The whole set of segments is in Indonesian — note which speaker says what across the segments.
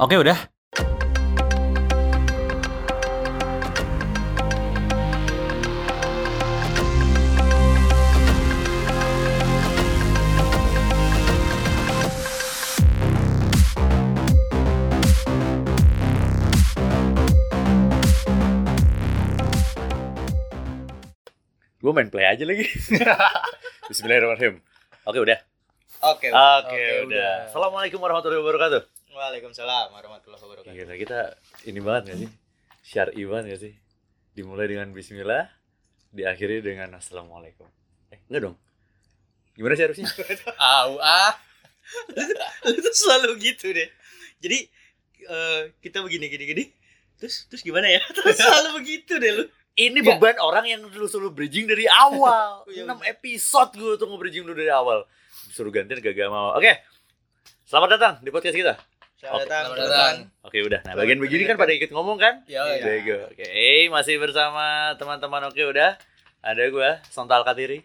Speaker 1: Oke udah. Gue main play aja lagi. Bismillahirrahmanirrahim. Oke udah.
Speaker 2: Oke.
Speaker 1: Oke, udah.
Speaker 3: udah.
Speaker 1: Assalamualaikum warahmatullahi wabarakatuh.
Speaker 2: Waalaikumsalam warahmatullahi wabarakatuh.
Speaker 1: Gila kita ini banget gak sih? Syar'i banget gak sih? Dimulai dengan bismillah, diakhiri dengan assalamualaikum. Eh, enggak dong. Gimana sih harusnya?
Speaker 3: Au ah.
Speaker 2: Lu tuh selalu gitu deh. Jadi eh, kita begini gini gini. Terus terus gimana ya? Terus selalu begitu deh lu.
Speaker 1: Ini beban orang yang dulu suruh bridging dari awal.
Speaker 2: Iya,
Speaker 1: 6
Speaker 2: bener.
Speaker 1: episode gue tuh nge-bridging dulu dari awal. Suruh gantian gak mau. Oke. Selamat datang di podcast kita.
Speaker 2: Selamat
Speaker 1: Oke,
Speaker 2: datang.
Speaker 3: selamat
Speaker 2: teman-teman.
Speaker 3: datang.
Speaker 1: Oke, udah. Nah, bagian begini kan pada ikut ngomong kan?
Speaker 3: Ya,
Speaker 2: Iya.
Speaker 3: ya.
Speaker 1: Bego. Oke, eh, masih bersama teman-teman Oke udah. Ada gue, Sontal Katiri.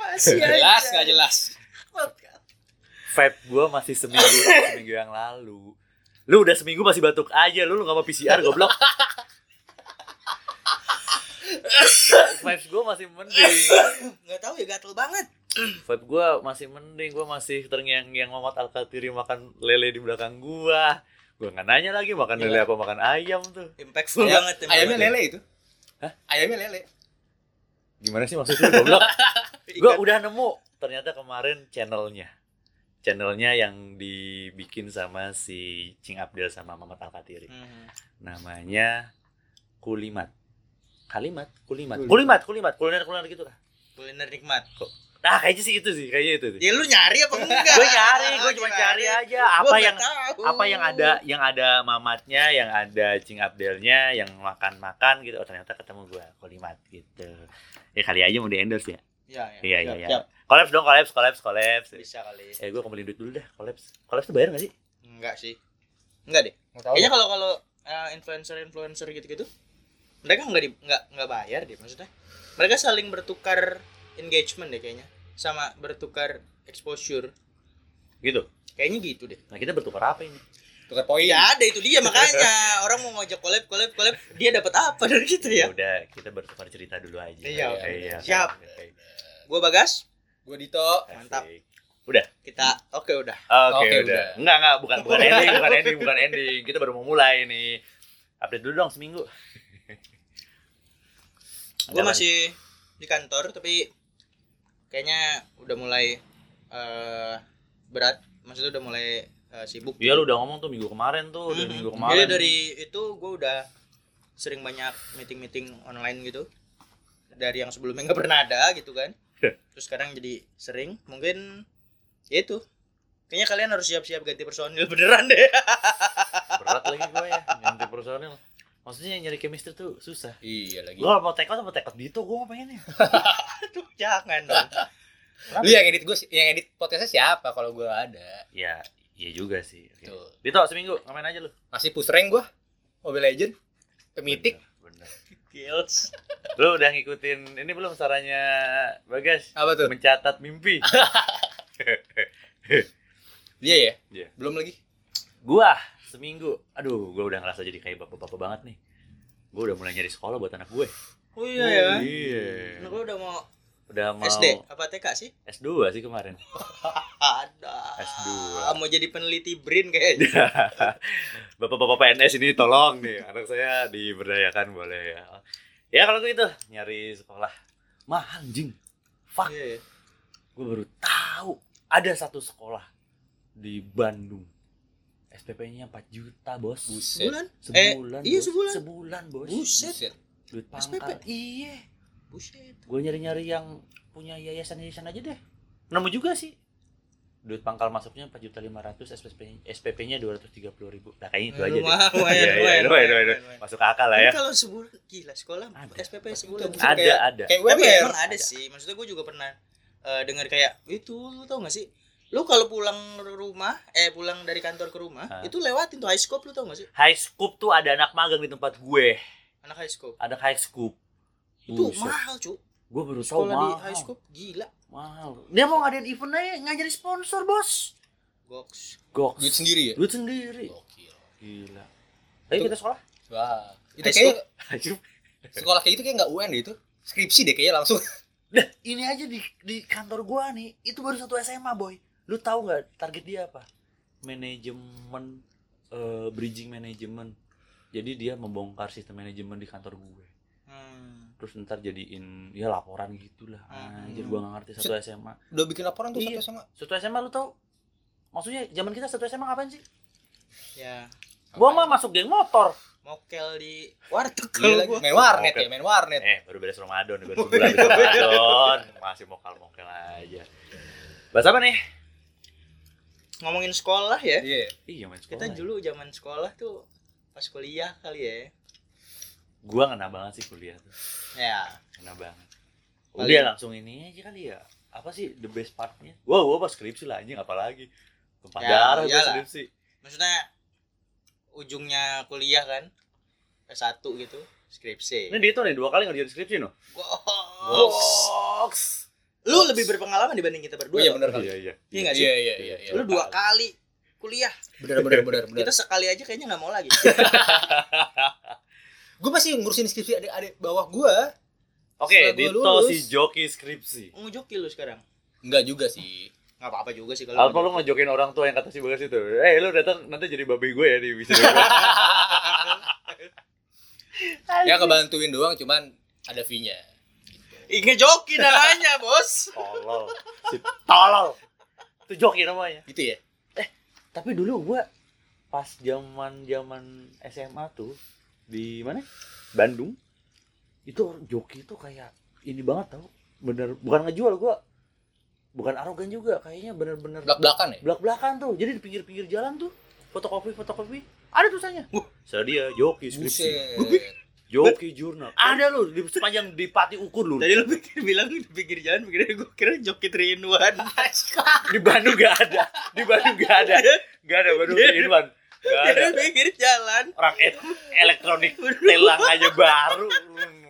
Speaker 2: Masih
Speaker 3: Jelas nggak jelas.
Speaker 1: Vibe gue masih seminggu seminggu yang lalu. Lu udah seminggu masih batuk aja, lu lu gak mau PCR goblok. Vibes gue masih mending.
Speaker 2: Nggak tahu ya gatel banget.
Speaker 1: Vibe gue masih mending, gue masih terngiang-ngiang Muhammad Al-Katiri makan lele di belakang gua. Gue nggak nanya lagi makan lele apa makan ayam tuh.
Speaker 2: Impactful
Speaker 3: Ayam-
Speaker 2: banget.
Speaker 3: Ayamnya lele itu.
Speaker 1: Hah?
Speaker 3: Ayamnya lele.
Speaker 1: Gimana sih maksudnya goblok? gue udah nemu ternyata kemarin channelnya channelnya yang dibikin sama si Cing Abdel sama Muhammad Al Katiri
Speaker 2: Hmm.
Speaker 1: namanya Kulimat Kalimat Kulimat
Speaker 3: Kulimat.
Speaker 1: Kulimat Kulimat kuliner kuliner gitu lah
Speaker 2: Kuliner nikmat.
Speaker 1: Nah kayaknya sih itu sih kayaknya itu sih
Speaker 2: Ya lu nyari apa enggak?
Speaker 1: gue nyari gue cuma cari aja apa yang
Speaker 2: tahu.
Speaker 1: apa yang ada yang ada mamatnya yang ada Cing Abdelnya yang makan makan gitu oh ternyata ketemu gue Kulimat gitu ya kali aja mau di endorse ya
Speaker 2: Ya, ya.
Speaker 1: iya iya iya
Speaker 2: siap.
Speaker 1: kolaps dong kolaps kolaps kolaps
Speaker 2: Bisa kali.
Speaker 1: Eh gue kembali duit dulu deh, kolaps. Kolaps tuh bayar gak sih?
Speaker 2: Enggak sih. Enggak deh.
Speaker 3: Nggak tahu.
Speaker 2: Kayaknya kalau kalau uh, influencer-influencer gitu-gitu mereka nggak di nggak nggak bayar deh maksudnya. Mereka saling bertukar engagement deh kayaknya sama bertukar exposure.
Speaker 1: Gitu.
Speaker 2: Kayaknya gitu deh.
Speaker 1: Nah kita bertukar apa ini?
Speaker 3: Tukar poin.
Speaker 2: Ya ada itu dia makanya orang mau ngajak collab collab collab dia dapat apa dari gitu ya?
Speaker 1: udah, kita bertukar cerita dulu aja.
Speaker 2: Iya,
Speaker 3: oke.
Speaker 1: Iya,
Speaker 2: Siap.
Speaker 1: oke.
Speaker 2: Gua Bagas,
Speaker 3: Gue Dito.
Speaker 2: Mantap.
Speaker 1: Asik.
Speaker 2: kita oke udah.
Speaker 1: Oke,
Speaker 3: Oke,
Speaker 1: udah.
Speaker 3: udah.
Speaker 1: Enggak, enggak, bukan bukan ending, bukan ending, bukan ending. Kita baru mau mulai nih. Update dulu dong seminggu.
Speaker 2: Gua
Speaker 1: Ada
Speaker 2: masih di kantor tapi kayaknya udah mulai eh, berat. Maksudnya udah mulai eh, sibuk.
Speaker 1: Iya lu udah ngomong tuh minggu kemarin tuh,
Speaker 2: Mhm.
Speaker 1: minggu
Speaker 2: Jadi
Speaker 1: kemarin.
Speaker 2: dari itu gue udah sering banyak meeting-meeting online gitu. Dari yang sebelumnya nggak pernah ada gitu kan. Terus sekarang jadi sering. Mungkin ya itu. Kayaknya kalian harus siap-siap ganti personil beneran deh.
Speaker 1: berat lagi gue ya, ganti personil. Maksudnya nyari chemistry tuh susah.
Speaker 3: Iya lagi.
Speaker 1: Gue kalau mau take out sama take out Dito, gue mau pengennya.
Speaker 2: Aduh, jangan dong.
Speaker 3: Lu yang edit gue, yang edit podcastnya siapa kalau gue ada?
Speaker 1: Ya, iya juga sih. Oke.
Speaker 3: Tuh.
Speaker 1: Dito seminggu ngapain aja lu?
Speaker 3: Masih push rank gue. Mobile Legend. Pemitik.
Speaker 1: Bener, bener.
Speaker 2: Kills.
Speaker 1: Lu udah ngikutin ini belum sarannya Bagas?
Speaker 3: Apa tuh?
Speaker 1: Mencatat mimpi.
Speaker 3: Dia ya?
Speaker 1: Iya.
Speaker 3: Belum lagi.
Speaker 1: gua seminggu. Aduh, gua udah ngerasa jadi kayak bapak-bapak banget nih. Gua udah mulai nyari sekolah buat anak gue.
Speaker 2: Oh iya ya.
Speaker 1: Iya.
Speaker 2: Nah, gue udah mau
Speaker 1: Udah mau
Speaker 2: SD apa TK sih?
Speaker 1: S2 sih kemarin.
Speaker 2: Ada.
Speaker 1: S2.
Speaker 2: Mau jadi peneliti BRIN kayaknya.
Speaker 1: Bapak-bapak PNS ini tolong nih, anak saya diberdayakan boleh ya. Ya kalau gitu nyari sekolah mahal anjing. Fuck.
Speaker 2: Iya, iya.
Speaker 1: gue baru tahu ada satu sekolah di Bandung SPP-nya 4 juta bos
Speaker 3: Buset.
Speaker 2: Sebulan?
Speaker 1: sebulan
Speaker 2: Eh, iya, sebulan.
Speaker 1: sebulan bos
Speaker 2: Buset.
Speaker 3: Buset.
Speaker 1: duit
Speaker 2: SPP?
Speaker 1: pangkal iya
Speaker 2: Buset.
Speaker 1: gue nyari-nyari yang punya yayasan-yayasan aja deh nemu juga sih duit pangkal masuknya 4 juta 500 SPP SPP-nya 230 ribu nah kayaknya itu aja deh
Speaker 2: Lumayan, lumayan,
Speaker 1: Iya, iya,
Speaker 2: lumayan,
Speaker 1: lumayan, masuk akal lah ya
Speaker 2: kalau sebulan gila sekolah
Speaker 1: Ada.
Speaker 2: SPP sebulan.
Speaker 1: Ada
Speaker 3: kayak-
Speaker 1: ada
Speaker 3: Kayak
Speaker 2: Tapi emang ada sih. Maksudnya gue juga pernah eh, dengar kayak itu lu tau gak sih? Lu kalau pulang rumah, eh pulang dari kantor ke rumah,
Speaker 1: Hah?
Speaker 2: itu lewatin tuh high scope lu tau gak sih?
Speaker 1: high scoop tuh ada anak magang di tempat gue
Speaker 2: Anak high scope.
Speaker 1: ada high scoop
Speaker 2: Itu
Speaker 1: Buset.
Speaker 2: mahal, cu.
Speaker 1: gue baru tahu
Speaker 2: Sekolah di
Speaker 1: mahal
Speaker 2: high scope gila.
Speaker 1: mahal dia mau ngadain event aja nggak jadi sponsor bos
Speaker 2: Goks.
Speaker 1: Goks.
Speaker 3: Duit sendiri ya?
Speaker 1: Duit sendiri.
Speaker 3: Gokil.
Speaker 1: Gila. Ayo
Speaker 3: Itu-
Speaker 1: kita sekolah.
Speaker 3: Wah. Itu
Speaker 1: Ayo.
Speaker 3: sekolah kayak itu kayak nggak UN deh itu. Skripsi deh kayaknya langsung.
Speaker 1: Nah, ini aja di di kantor gua nih, itu baru satu SMA, boy. Lu tahu nggak target dia apa? Manajemen eh, bridging manajemen. Jadi dia membongkar sistem manajemen di kantor gue.
Speaker 2: Hmm.
Speaker 1: Terus ntar jadiin ya laporan gitulah.
Speaker 2: Hmm.
Speaker 1: Anjir gua nggak ngerti satu SMA.
Speaker 3: Udah bikin laporan tuh
Speaker 1: Iya.
Speaker 3: satu sama.
Speaker 1: Satu SMA lu tahu? Maksudnya zaman kita satu SMA ngapain sih?
Speaker 2: Ya,
Speaker 1: Gua mah masuk geng motor.
Speaker 2: mokel di warteg
Speaker 3: Iya
Speaker 2: kalau gua.
Speaker 3: Main warnet ya, main warnet.
Speaker 1: Eh, baru beres Ramadan, baru sebulan Ramadan. Masih mokal-mokal aja. Bahas apa nih?
Speaker 2: Ngomongin sekolah ya.
Speaker 3: Iya.
Speaker 1: Iya, main sekolah.
Speaker 2: Kita dulu zaman sekolah tuh pas kuliah kali ya.
Speaker 1: Gua ngena banget sih kuliah tuh.
Speaker 2: Ya,
Speaker 1: Ngena banget.
Speaker 2: Paling-
Speaker 1: Udah langsung ini aja kali ya. Apa sih the best partnya? Gua gua pas skripsi lah anjing apalagi. Tumpah
Speaker 2: Ya,
Speaker 1: darah gua skripsi.
Speaker 2: maksudnya ujungnya kuliah kan S1 gitu, skripsi.
Speaker 1: Ini dia tuh nih dua kali ngerjain skripsi no.
Speaker 2: Goks.
Speaker 1: Goks.
Speaker 2: Lu lebih berpengalaman dibanding kita
Speaker 3: Oh,
Speaker 2: berdua.
Speaker 3: iya
Speaker 2: loh.
Speaker 3: bener kali.
Speaker 1: Iya iya.
Speaker 2: Iya nggak sih?
Speaker 3: Iya iya iya. iya.
Speaker 2: Lu dua kali kuliah.
Speaker 3: Bener bener bener bener.
Speaker 2: Kita sekali aja kayaknya nggak mau lagi.
Speaker 3: Gue masih ngurusin skripsi adik-adik bawah gue.
Speaker 1: Oke,
Speaker 3: gua
Speaker 1: Dito si joki skripsi.
Speaker 2: Ngejoki lu sekarang.
Speaker 3: Enggak juga sih.
Speaker 2: Nggak apa-apa juga sih kalau
Speaker 1: Apa lu ngejokin orang tua yang kata si Bagas itu? Eh, lu datang nanti jadi babi gue ya di gue.
Speaker 3: Ya kebantuin doang cuman ada fee-nya.
Speaker 2: Ih, ngejoki namanya, Bos.
Speaker 1: Tolol. Si tolol. Itu joki namanya.
Speaker 3: Gitu ya?
Speaker 1: Tapi dulu gua pas zaman-zaman SMA tuh di mana? Bandung. Itu joki itu kayak ini banget tau. Bener bukan ngejual gua. Bukan arogan juga, kayaknya bener-bener
Speaker 3: Belak-belakan ya?
Speaker 1: belak-belakan tuh. Jadi di pinggir-pinggir jalan tuh fotokopi fotokopi ada tulisannya. Wah, sedia joki skripsi. Joki jurnal. Ada lu di sepanjang di Pati Ukur lu.
Speaker 2: Tadi lu pikir bilang di pinggir jalan, pikirnya gue kira joki trinuan.
Speaker 1: Di Bandung gak ada. Di Bandung gak ada. Gak ada Bandung Irwan. Gak ada.
Speaker 2: Di pinggir jalan.
Speaker 1: Orang elektronik telang aja baru.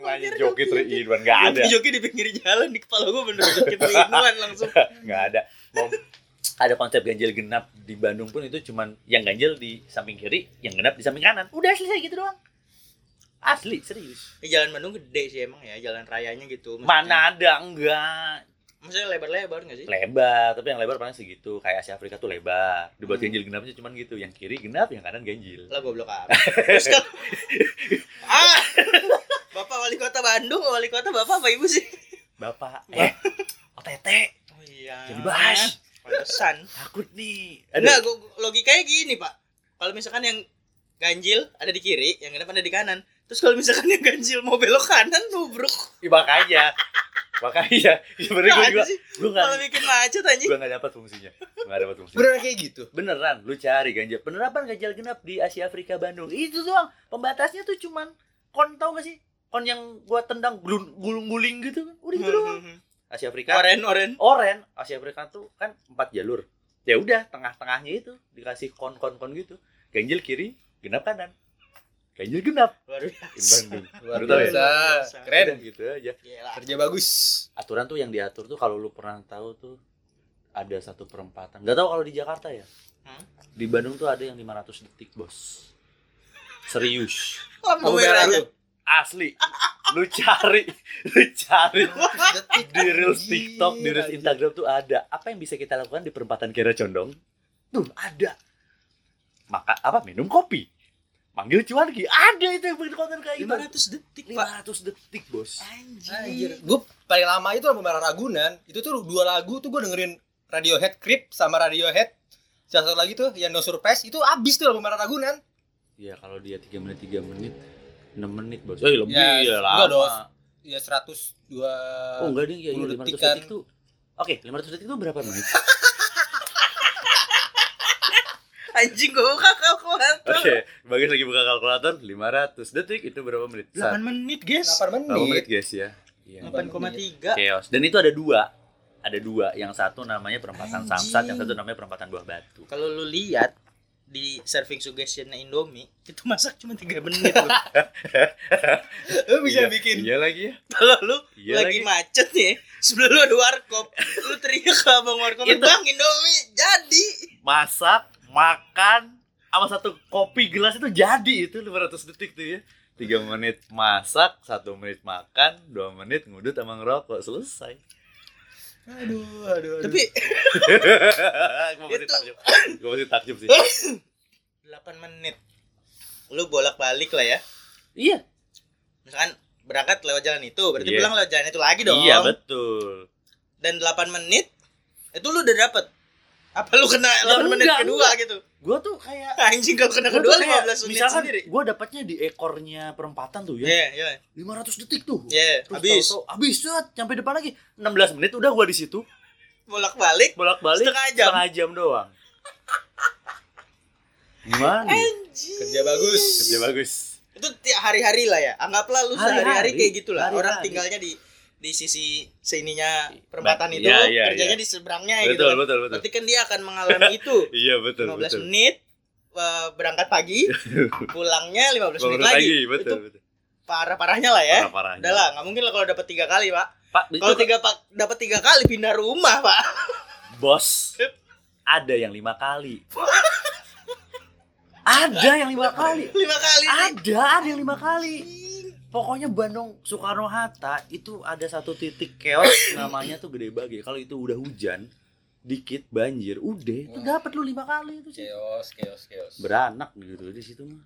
Speaker 1: Nanya joki tri Irwan gak ada.
Speaker 2: Joki di pinggir jalan di kepala gue bener joki trinuan langsung.
Speaker 1: Gak ada. Mau ada konsep ganjil genap di Bandung pun itu cuman yang ganjil di samping kiri, yang genap di samping kanan. Udah selesai gitu doang. Asli, serius.
Speaker 2: Ini jalan Bandung gede sih emang ya, jalan rayanya gitu. Maksudnya-
Speaker 1: Mana ada enggak
Speaker 2: Maksudnya lebar-lebar gak sih?
Speaker 1: lebar, tapi yang lebar paling segitu. Kayak Asia Afrika tuh lebar. Dibuat
Speaker 2: Hmm.
Speaker 1: ganjil genapnya cuman gitu. Yang kiri genap, yang kanan ganjil.
Speaker 2: Lah goblok apa? Terus ah, Bapak wali kota Bandung, wali kota Bapak apa Ibu sih?
Speaker 1: Bapak, eh, OTT,
Speaker 2: Oh iya.
Speaker 1: jadi bahas.
Speaker 2: Pantesan.
Speaker 1: Takut nih.
Speaker 2: Enggak, logikanya gini, Pak. Kalau misalkan yang ganjil ada di kiri, yang genap ada di kanan. Terus kalau misalkan yang ganjil mau belok kanan, nubruk.
Speaker 1: Ih, makanya. makanya. Sebenernya gue juga, gue gak,
Speaker 2: bikin macet anjing.
Speaker 1: gue gak dapat fungsinya. Gue gak dapat fungsinya.
Speaker 3: Beneran kayak gitu.
Speaker 1: Beneran, lu cari ganjil. Penerapan ganjil genap di Asia Afrika Bandung. Itu doang. Pembatasnya tuh cuman kon tau gak sih? Kon yang gua tendang gulung- gulung-guling gitu kan. Udah gitu doang. Asia Afrika.
Speaker 2: Oren, oren.
Speaker 1: Oren, Asia Afrika tuh kan empat jalur. Ya udah, tengah-tengahnya itu dikasih kon-kon-kon gitu. Ganjil kiri, genap kanan. Ganjil genap
Speaker 2: Luar
Speaker 1: di
Speaker 2: biasa.
Speaker 1: Bandung.
Speaker 3: Luar
Speaker 1: Lu tahu ya?
Speaker 3: biasa. Keren.
Speaker 1: Udah gitu aja.
Speaker 2: Gila.
Speaker 3: Kerja bagus.
Speaker 1: Aturan tuh yang diatur tuh kalau lu pernah tahu tuh ada satu perempatan. Gak tahu kalau di Jakarta ya.
Speaker 2: Hmm?
Speaker 1: Di Bandung tuh ada yang 500 detik, Bos. Serius.
Speaker 2: Lampu
Speaker 3: merah.
Speaker 1: Asli. Lu cari, lu cari di reels TikTok, di reels. Instagram tuh ada. Apa yang bisa kita lakukan di perempatan Kira Condong? Tuh ada. Maka apa? Minum kopi. Manggil cuanki. Ada itu yang bikin konten kayak gitu.
Speaker 2: 500 detik, Pak.
Speaker 1: 500 detik, Bos.
Speaker 3: Anjir.
Speaker 2: Anjir.
Speaker 3: Gue paling lama itu lampu merah Ragunan. Itu tuh dua lagu tuh gue dengerin Radiohead Creep sama Radiohead. Satu lagi tuh yang No Surprise itu abis tuh lampu merah Ragunan.
Speaker 1: Iya, kalau dia 3 menit 3 menit 6 menit, Bos. Eh, lebih
Speaker 3: Ya,
Speaker 1: ya,
Speaker 3: enggak,
Speaker 1: lama.
Speaker 3: Dos. Ya 102
Speaker 1: Oh, enggak deh, ya,
Speaker 3: 10
Speaker 1: iya, 500
Speaker 3: detik
Speaker 1: detik tuh. Oke, 500 detik itu berapa menit?
Speaker 2: Anjing gua buka kalkulator.
Speaker 1: Oke, bagus lagi buka kalkulator 500 detik itu berapa menit?
Speaker 2: 8 menit, guys.
Speaker 3: 8 menit.
Speaker 1: 8 menit, guys ya. Iya.
Speaker 2: 8,3.
Speaker 1: Chaos. Dan itu ada dua. Ada dua. Yang satu namanya perempatan
Speaker 2: Anjing.
Speaker 1: samsat, yang satu namanya perempatan buah batu.
Speaker 2: Kalau lu lihat di serving suggestion Indomie itu masak cuma 3 menit loh.
Speaker 3: Lu bisa
Speaker 1: Iya.
Speaker 3: bikin
Speaker 1: Iya lagi ya.
Speaker 2: Kalau lu
Speaker 1: Iya
Speaker 2: lagi
Speaker 1: lagi.
Speaker 2: macet nih, sebelum lu ada warkop, lu teriak ke abang warkop,
Speaker 1: Itu-
Speaker 2: "Bang, Indomie jadi."
Speaker 1: masak makan sama satu kopi gelas itu jadi itu 500 detik tuh ya tiga menit masak satu menit makan dua menit ngudut sama ngerokok selesai
Speaker 3: Aduh, aduh, aduh.
Speaker 2: Tapi
Speaker 1: gue masih
Speaker 2: Itu-
Speaker 1: takjub gue masih takjub sih
Speaker 2: 8 menit. Lu bolak-balik lah ya.
Speaker 1: iya
Speaker 2: Misalkan berangkat lewat jalan itu, berarti
Speaker 1: Iya.
Speaker 2: pulang lewat jalan itu lagi dong.
Speaker 1: iya betul
Speaker 2: Dan 8 menit itu lu udah dapet apa lu kena 8 menit
Speaker 1: enggak,
Speaker 2: kedua
Speaker 1: enggak.
Speaker 2: gitu?
Speaker 1: Gue tuh kayak
Speaker 2: anjing kalau kena kedua
Speaker 1: tuh kayak,
Speaker 2: 15 menit
Speaker 1: misalkan
Speaker 2: sendiri.
Speaker 1: gue dapatnya di ekornya perempatan tuh
Speaker 2: iya
Speaker 1: ya
Speaker 2: iya
Speaker 1: 500 detik tuh.
Speaker 2: Iya
Speaker 1: Terus
Speaker 2: habis.
Speaker 1: tahu-tahu habis set sampai depan lagi. 16 menit udah gua di situ.
Speaker 2: Bolak balik
Speaker 1: bolak-balik
Speaker 2: Setengah jam.
Speaker 1: setengah jam doang. Gimana? Ya?
Speaker 2: anjing.
Speaker 3: Kerja bagus.
Speaker 1: kerja bagus.
Speaker 2: Itu tiap hari-hari lah ya. Anggaplah lu
Speaker 1: Hari-hari.
Speaker 2: sehari-hari kayak gitulah.
Speaker 1: Hari-hari.
Speaker 2: orang tinggalnya di di sisi sininya perempatan itu
Speaker 1: Iya, iya,
Speaker 2: kerjanya
Speaker 1: iya.
Speaker 2: di seberangnya gitu
Speaker 1: betul
Speaker 2: kan.
Speaker 1: betul betul.
Speaker 2: Berarti kan dia akan mengalami itu.
Speaker 1: Iya betul
Speaker 2: 15
Speaker 1: betul.
Speaker 2: menit eh, berangkat pagi pulangnya 15 menit lagi,
Speaker 1: lagi betul
Speaker 2: itu
Speaker 1: betul.
Speaker 2: parah-parahnya lah ya.
Speaker 1: Parah
Speaker 2: udah lah nggak mungkin lah kalau dapat tiga kali pak.
Speaker 1: Pak
Speaker 2: kalau tiga pak dapat tiga kali pindah rumah pak.
Speaker 1: Bos ada yang lima kali. Ada yang lima kali.
Speaker 2: Lima kali
Speaker 1: ada ada yang lima kali pokoknya Bandung Soekarno Hatta itu ada satu titik keos namanya tuh gede bagi kalau itu udah hujan dikit banjir udah itu dapat lu lima kali itu sih.
Speaker 3: Chaos, chaos, chaos.
Speaker 1: beranak gitu di situ mah.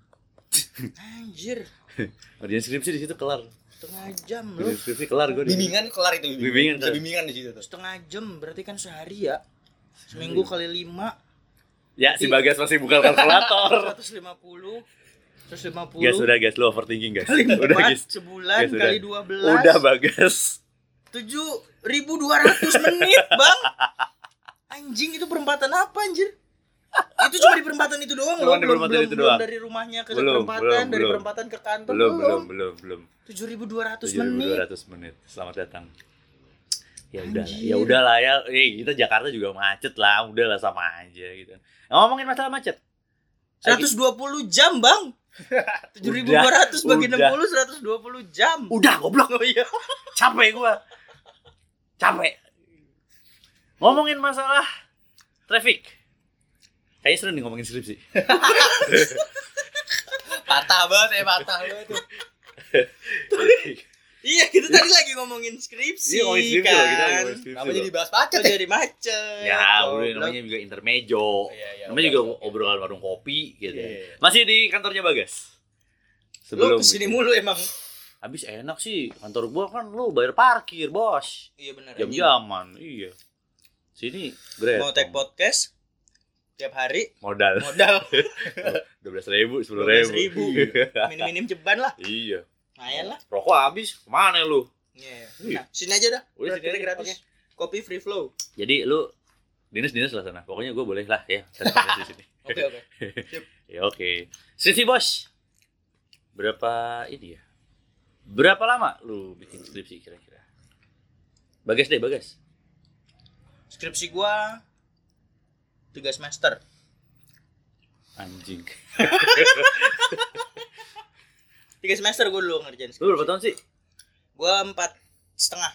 Speaker 2: Anjir.
Speaker 1: Kerjaan skripsi di situ kelar.
Speaker 2: Setengah jam lu.
Speaker 1: skripsi kelar gue
Speaker 3: Bimbingan kelar itu
Speaker 1: Bimbingan. Kelar.
Speaker 3: bimbingan di situ tuh.
Speaker 2: setengah jam berarti kan sehari ya. Seminggu kali lima.
Speaker 1: Ya si Bagas masih buka kalkulator.
Speaker 2: 150 150
Speaker 1: guys udah guys lu overthinking guys.
Speaker 2: Kali
Speaker 1: udah guys.
Speaker 2: sebulan
Speaker 1: Guys, udah.
Speaker 2: kali 12
Speaker 1: udah Bagas
Speaker 2: 7200 menit bang. Anjing itu perempatan apa anjir? Itu cuma di perempatan itu doang
Speaker 1: Cuma
Speaker 2: loh.
Speaker 1: di perempatan
Speaker 2: belum,
Speaker 1: itu
Speaker 2: belum
Speaker 1: doang.
Speaker 2: dari rumahnya ke
Speaker 1: Belum,
Speaker 2: perempatan
Speaker 1: belum,
Speaker 2: dari
Speaker 1: belum.
Speaker 2: perempatan ke kantor
Speaker 1: belum belum belum belum
Speaker 2: 7200 menit
Speaker 1: 7200 menit. selamat datang. Ya udah ya udahlah ya. Eh kita Jakarta juga macet lah. Udahlah sama aja gitu. Ngomongin masalah macet. Ayo,
Speaker 2: 120 jam bang 7200 bagi
Speaker 1: udah.
Speaker 2: 60 120 jam.
Speaker 1: Udah goblok.
Speaker 2: Oh iya.
Speaker 1: Capek gua. Capek. Ngomongin masalah traffic. Kayaknya seru nih ngomongin skripsi.
Speaker 3: Patah banget ya, patah banget. tuh.
Speaker 2: iya kita tadi lagi ngomongin skripsi
Speaker 1: Iya, ngomongin skripsi
Speaker 2: kan
Speaker 1: loh, kita lagi ngomongin skripsi
Speaker 3: Kenapa
Speaker 1: loh.
Speaker 3: jadi bahas macet ya?
Speaker 2: jadi macet
Speaker 1: ya udah namanya juga intermejo.
Speaker 3: Iya, iya,
Speaker 1: namanya juga obrolan warung kopi gitu.
Speaker 3: Iya.
Speaker 1: masih di kantornya Bagas
Speaker 2: lu ke
Speaker 1: sini
Speaker 2: mulu emang.
Speaker 1: Habis enak sih kantor gua kan lu bayar parkir bos.
Speaker 2: Iya benar
Speaker 1: jam-jaman iya. sini great
Speaker 2: mau take podcast? Tiap hari?
Speaker 1: Modal.
Speaker 2: Modal.
Speaker 1: Dua belas ribu sepuluh ribu.
Speaker 2: 12.000. minim-minim ceban lah.
Speaker 1: Iya
Speaker 2: lumayan lah.
Speaker 1: Rokok habis. Ke mana lu?
Speaker 2: Iya.
Speaker 1: Iya.
Speaker 2: Nah, sini aja dah.
Speaker 1: Udah, sini
Speaker 2: gratis. Kopi free flow.
Speaker 1: jadi lu dinas dinas lah sana. Pokoknya gua boleh lah ya. Di sini.
Speaker 2: Oke oke.
Speaker 1: ya oke. Skripsi bos. Berapa ini ya? Berapa lama lu bikin skripsi kira-kira? Bagas deh bagas.
Speaker 2: Skripsi gua tiga semester.
Speaker 1: anjing
Speaker 2: Tiga semester gua dulu ngerjain skripsi.
Speaker 1: lu berapa tahun sih
Speaker 2: Gua empat setengah.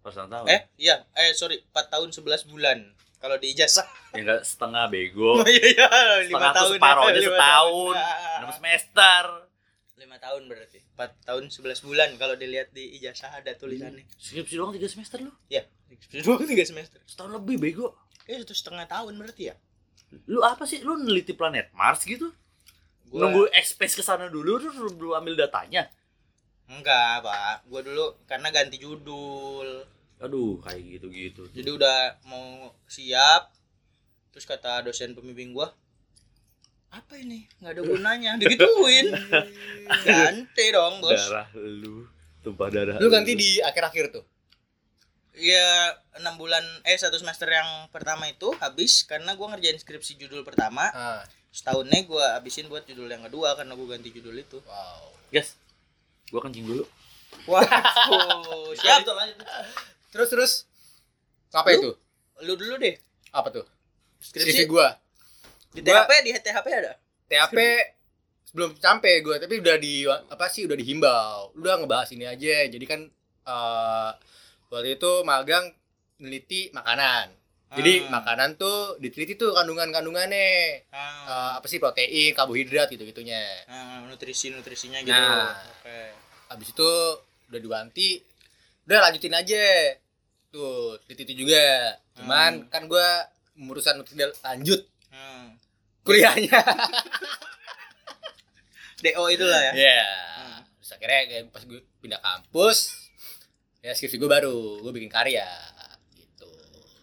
Speaker 1: pas tahun
Speaker 2: Eh iya. Eh sorry. Empat tahun sebelas bulan. Kalau di ijazah.
Speaker 1: ya enggak setengah bego
Speaker 2: Oh iya iya. Lima
Speaker 1: setengah
Speaker 2: tahun.
Speaker 1: separuh
Speaker 2: ya,
Speaker 1: aja
Speaker 2: lima
Speaker 1: setahun
Speaker 2: tahun.
Speaker 1: enam semester
Speaker 2: Lima tahun berarti. Empat tahun sebelas bulan kalau dilihat di ijazah ada tulisannya.
Speaker 1: skripsi doang tiga semester lu
Speaker 2: Iya. Skripsi doang tiga semester.
Speaker 1: setahun lebih bego
Speaker 2: Eh satu setengah tahun berarti ya.
Speaker 1: lu apa sih lu neliti planet Mars gitu
Speaker 2: Gua-
Speaker 1: nunggu X-Space ke sana dulu terus lu belum ambil datanya
Speaker 2: Enggak, Pak. Gua dulu karena ganti judul.
Speaker 1: aduh kayak gitu gitu
Speaker 2: Jadi udah mau siap. Terus kata dosen pembimbing gua, "Apa ini? nggak ada gunanya." Digituin. ganti dong, Bos.
Speaker 1: darah lu tumpah darah
Speaker 3: Lu ganti di akhir-akhir tuh.
Speaker 2: Iya, enam bulan eh satu semester yang pertama itu habis karena gua ngerjain skripsi judul pertama.
Speaker 3: Ah,
Speaker 2: Setahunnya gua habisin buat judul yang kedua karena gua ganti judul itu.
Speaker 3: wow.
Speaker 1: guys gua kencing dulu
Speaker 2: Waduh, siap.
Speaker 3: Terus terus apa
Speaker 2: Lu?
Speaker 3: itu?
Speaker 2: Lu dulu deh.
Speaker 3: Apa tuh?
Speaker 2: Skripsi
Speaker 3: Skripsi gua.
Speaker 2: di
Speaker 3: gua-
Speaker 2: THP, di THP ada.
Speaker 3: THP belum sampai gue tapi udah di apa sih udah dihimbau udah ngebahas ini aja jadi kan eh waktu itu magang neliti makanan Jadi
Speaker 2: Ah.
Speaker 3: makanan tuh diteliti tuh kandungan-kandungannya.
Speaker 2: Ah.
Speaker 3: Eh, apa sih protein, karbohidrat gitu-gitunya.
Speaker 2: Ah, nutrisi-nutrisinya gitu.
Speaker 3: Nah.
Speaker 2: Oke.
Speaker 3: Habis itu udah diganti, udah lanjutin aja. Tuh, diteliti juga. Cuman kan gua urusan udah lanjut
Speaker 2: Hmm.
Speaker 3: kuliahnya.
Speaker 2: DO itulah ya.
Speaker 3: Iya.
Speaker 2: Hmm.
Speaker 3: Terus akhirnya kayak pas gue pindah kampus, ya skripsi gue baru, gue bikin karya gitu.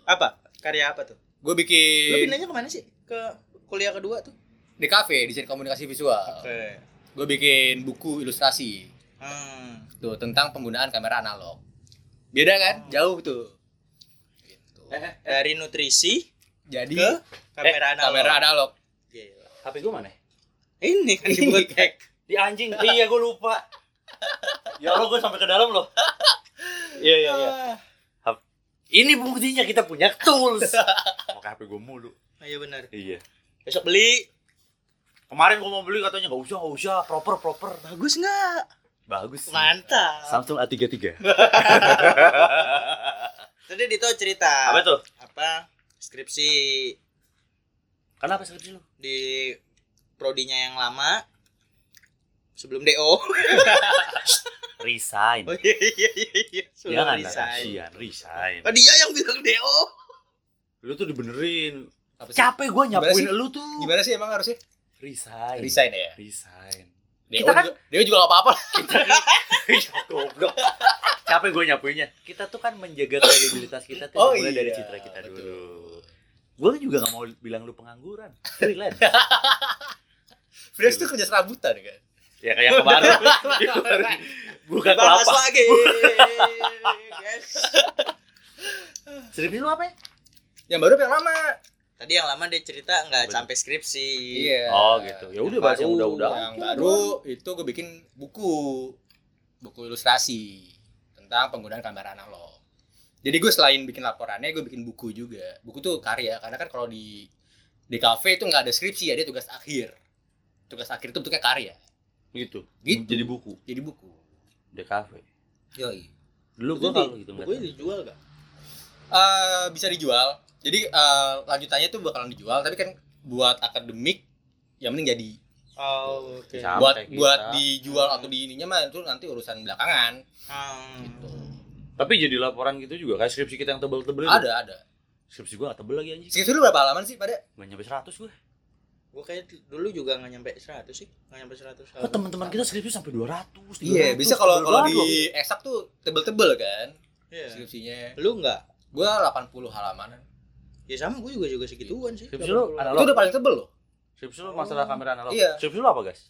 Speaker 2: Apa? Karya apa tuh?
Speaker 3: Gue
Speaker 2: Lu
Speaker 3: bikin
Speaker 2: pindahnya ke mana sih? Ke kuliah kedua tuh?
Speaker 3: di kafe desain komunikasi visual.
Speaker 2: Oke.
Speaker 3: Gue bikin buku ilustrasi
Speaker 2: Hmm.
Speaker 3: tuh tentang penggunaan kamera analog. Beda kan? Jauh tuh. Gitu.
Speaker 1: Eh,
Speaker 2: Dari nutrisi
Speaker 3: Jadi
Speaker 2: ke kamera analog.
Speaker 3: kamera analog.
Speaker 2: Gila.
Speaker 1: HP gue mana?
Speaker 2: Ini kan dibuat hack.
Speaker 1: Di anjing. iya, gue lupa. Ya Allah, gue sampai ke dalam loh. Iya, iya, iya. Ini buktinya kita punya tools. Pakai HP gue mulu.
Speaker 2: Oh, iya benar.
Speaker 1: Iya.
Speaker 2: Besok beli.
Speaker 1: Kemarin gue mau beli katanya nggak usah, nggak usah, proper, proper.
Speaker 2: Bagus nggak?
Speaker 1: Bagus. sih.
Speaker 2: Mantap.
Speaker 1: Samsung A33.
Speaker 2: Tadi Dito cerita.
Speaker 1: Apa tuh?
Speaker 2: Apa? Skripsi
Speaker 1: Kenapa skripsi lu?
Speaker 2: di prodinya yang lama sebelum DO.
Speaker 1: Resign.
Speaker 2: Oh iya iya iya iya. Sebelum
Speaker 1: Jangan lah,
Speaker 2: resign.
Speaker 1: kasihan, resign.
Speaker 2: Oh, dia yang bilang DO.
Speaker 1: Lu tuh dibenerin.
Speaker 3: Apa sih?
Speaker 1: Capek gue nyapuin lu tuh.
Speaker 3: Gimana sih emang harusnya?
Speaker 1: Resign.
Speaker 3: Resign ya.
Speaker 1: Resign.
Speaker 3: Dia
Speaker 1: Kita kan-
Speaker 3: juga, dia juga gak apa-apa.
Speaker 1: Goblok. Capek gue nyapuinnya. Kita tuh kan menjaga kredibilitas kita tuh
Speaker 3: Oh
Speaker 1: mulai dari
Speaker 3: iya,
Speaker 1: citra kita
Speaker 3: betul.
Speaker 1: dulu. Gue juga gak mau bilang lu pengangguran. Freelance.
Speaker 3: Fresh tuh kerja serabutan kan.
Speaker 1: ya kayak kemarin. Bukan
Speaker 2: Bahas
Speaker 1: kelapa.
Speaker 2: lagi. Guys.
Speaker 1: Skripsi lu apa ya?
Speaker 3: Yang baru apa yang lama.
Speaker 2: Tadi yang lama dia cerita nggak sampai skripsi.
Speaker 3: Iya.
Speaker 1: Oh gitu. Ya udah bahas yang udah-udah.
Speaker 3: Yang baru itu gue bikin buku buku ilustrasi tentang penggunaan kamera analog. Jadi gue selain bikin laporannya, gue bikin buku juga. Buku tuh karya, karena kan kalau di di kafe itu nggak ada skripsi ya, dia tugas akhir. Tugas akhir itu bentuknya karya.
Speaker 1: Gitu.
Speaker 3: Gitu.
Speaker 1: Jadi buku.
Speaker 3: Jadi buku.
Speaker 1: Di kafe.
Speaker 3: Yoi.
Speaker 1: Dulu
Speaker 2: Itu
Speaker 1: gue kalau gitu nggak
Speaker 2: bukunya dijual gak?
Speaker 3: Eh, bisa dijual. Jadi eh, lanjutannya tuh bakalan dijual, tapi kan buat akademik yang penting jadi.
Speaker 2: Oh, oke.
Speaker 1: Sama
Speaker 3: buat
Speaker 1: kayak
Speaker 3: buat
Speaker 1: kita.
Speaker 3: dijual atau di ininya mah itu nanti urusan belakangan
Speaker 2: Hmm.
Speaker 3: gitu.
Speaker 1: Tapi jadi laporan gitu juga kayak skripsi kita yang tebel-tebel itu.
Speaker 3: Ada ada.
Speaker 1: Skripsi gue gak tebel lagi anjing.
Speaker 3: Skripsi lu berapa halaman sih pada?
Speaker 1: Gak nyampe 100 gue.
Speaker 2: Gue kayak dulu juga nggak nyampe 100 sih, nggak nyampe 100.
Speaker 1: Kok teman-teman kita skripsi sampai 200.
Speaker 3: Iya,
Speaker 1: 300,
Speaker 3: bisa kalau kalau di eksak tuh tebel-tebel kan
Speaker 2: Iya.
Speaker 3: skripsinya.
Speaker 2: Lu nggak?
Speaker 3: Gua 80 halaman.
Speaker 2: Ya sama gue juga juga segituan sih.
Speaker 1: Skripsi lu
Speaker 2: 80.
Speaker 1: analog.
Speaker 3: Itu udah paling tebel loh.
Speaker 1: Skripsi lu masalah kamera analog.
Speaker 3: Iya.
Speaker 1: Skripsi lu apa, guys?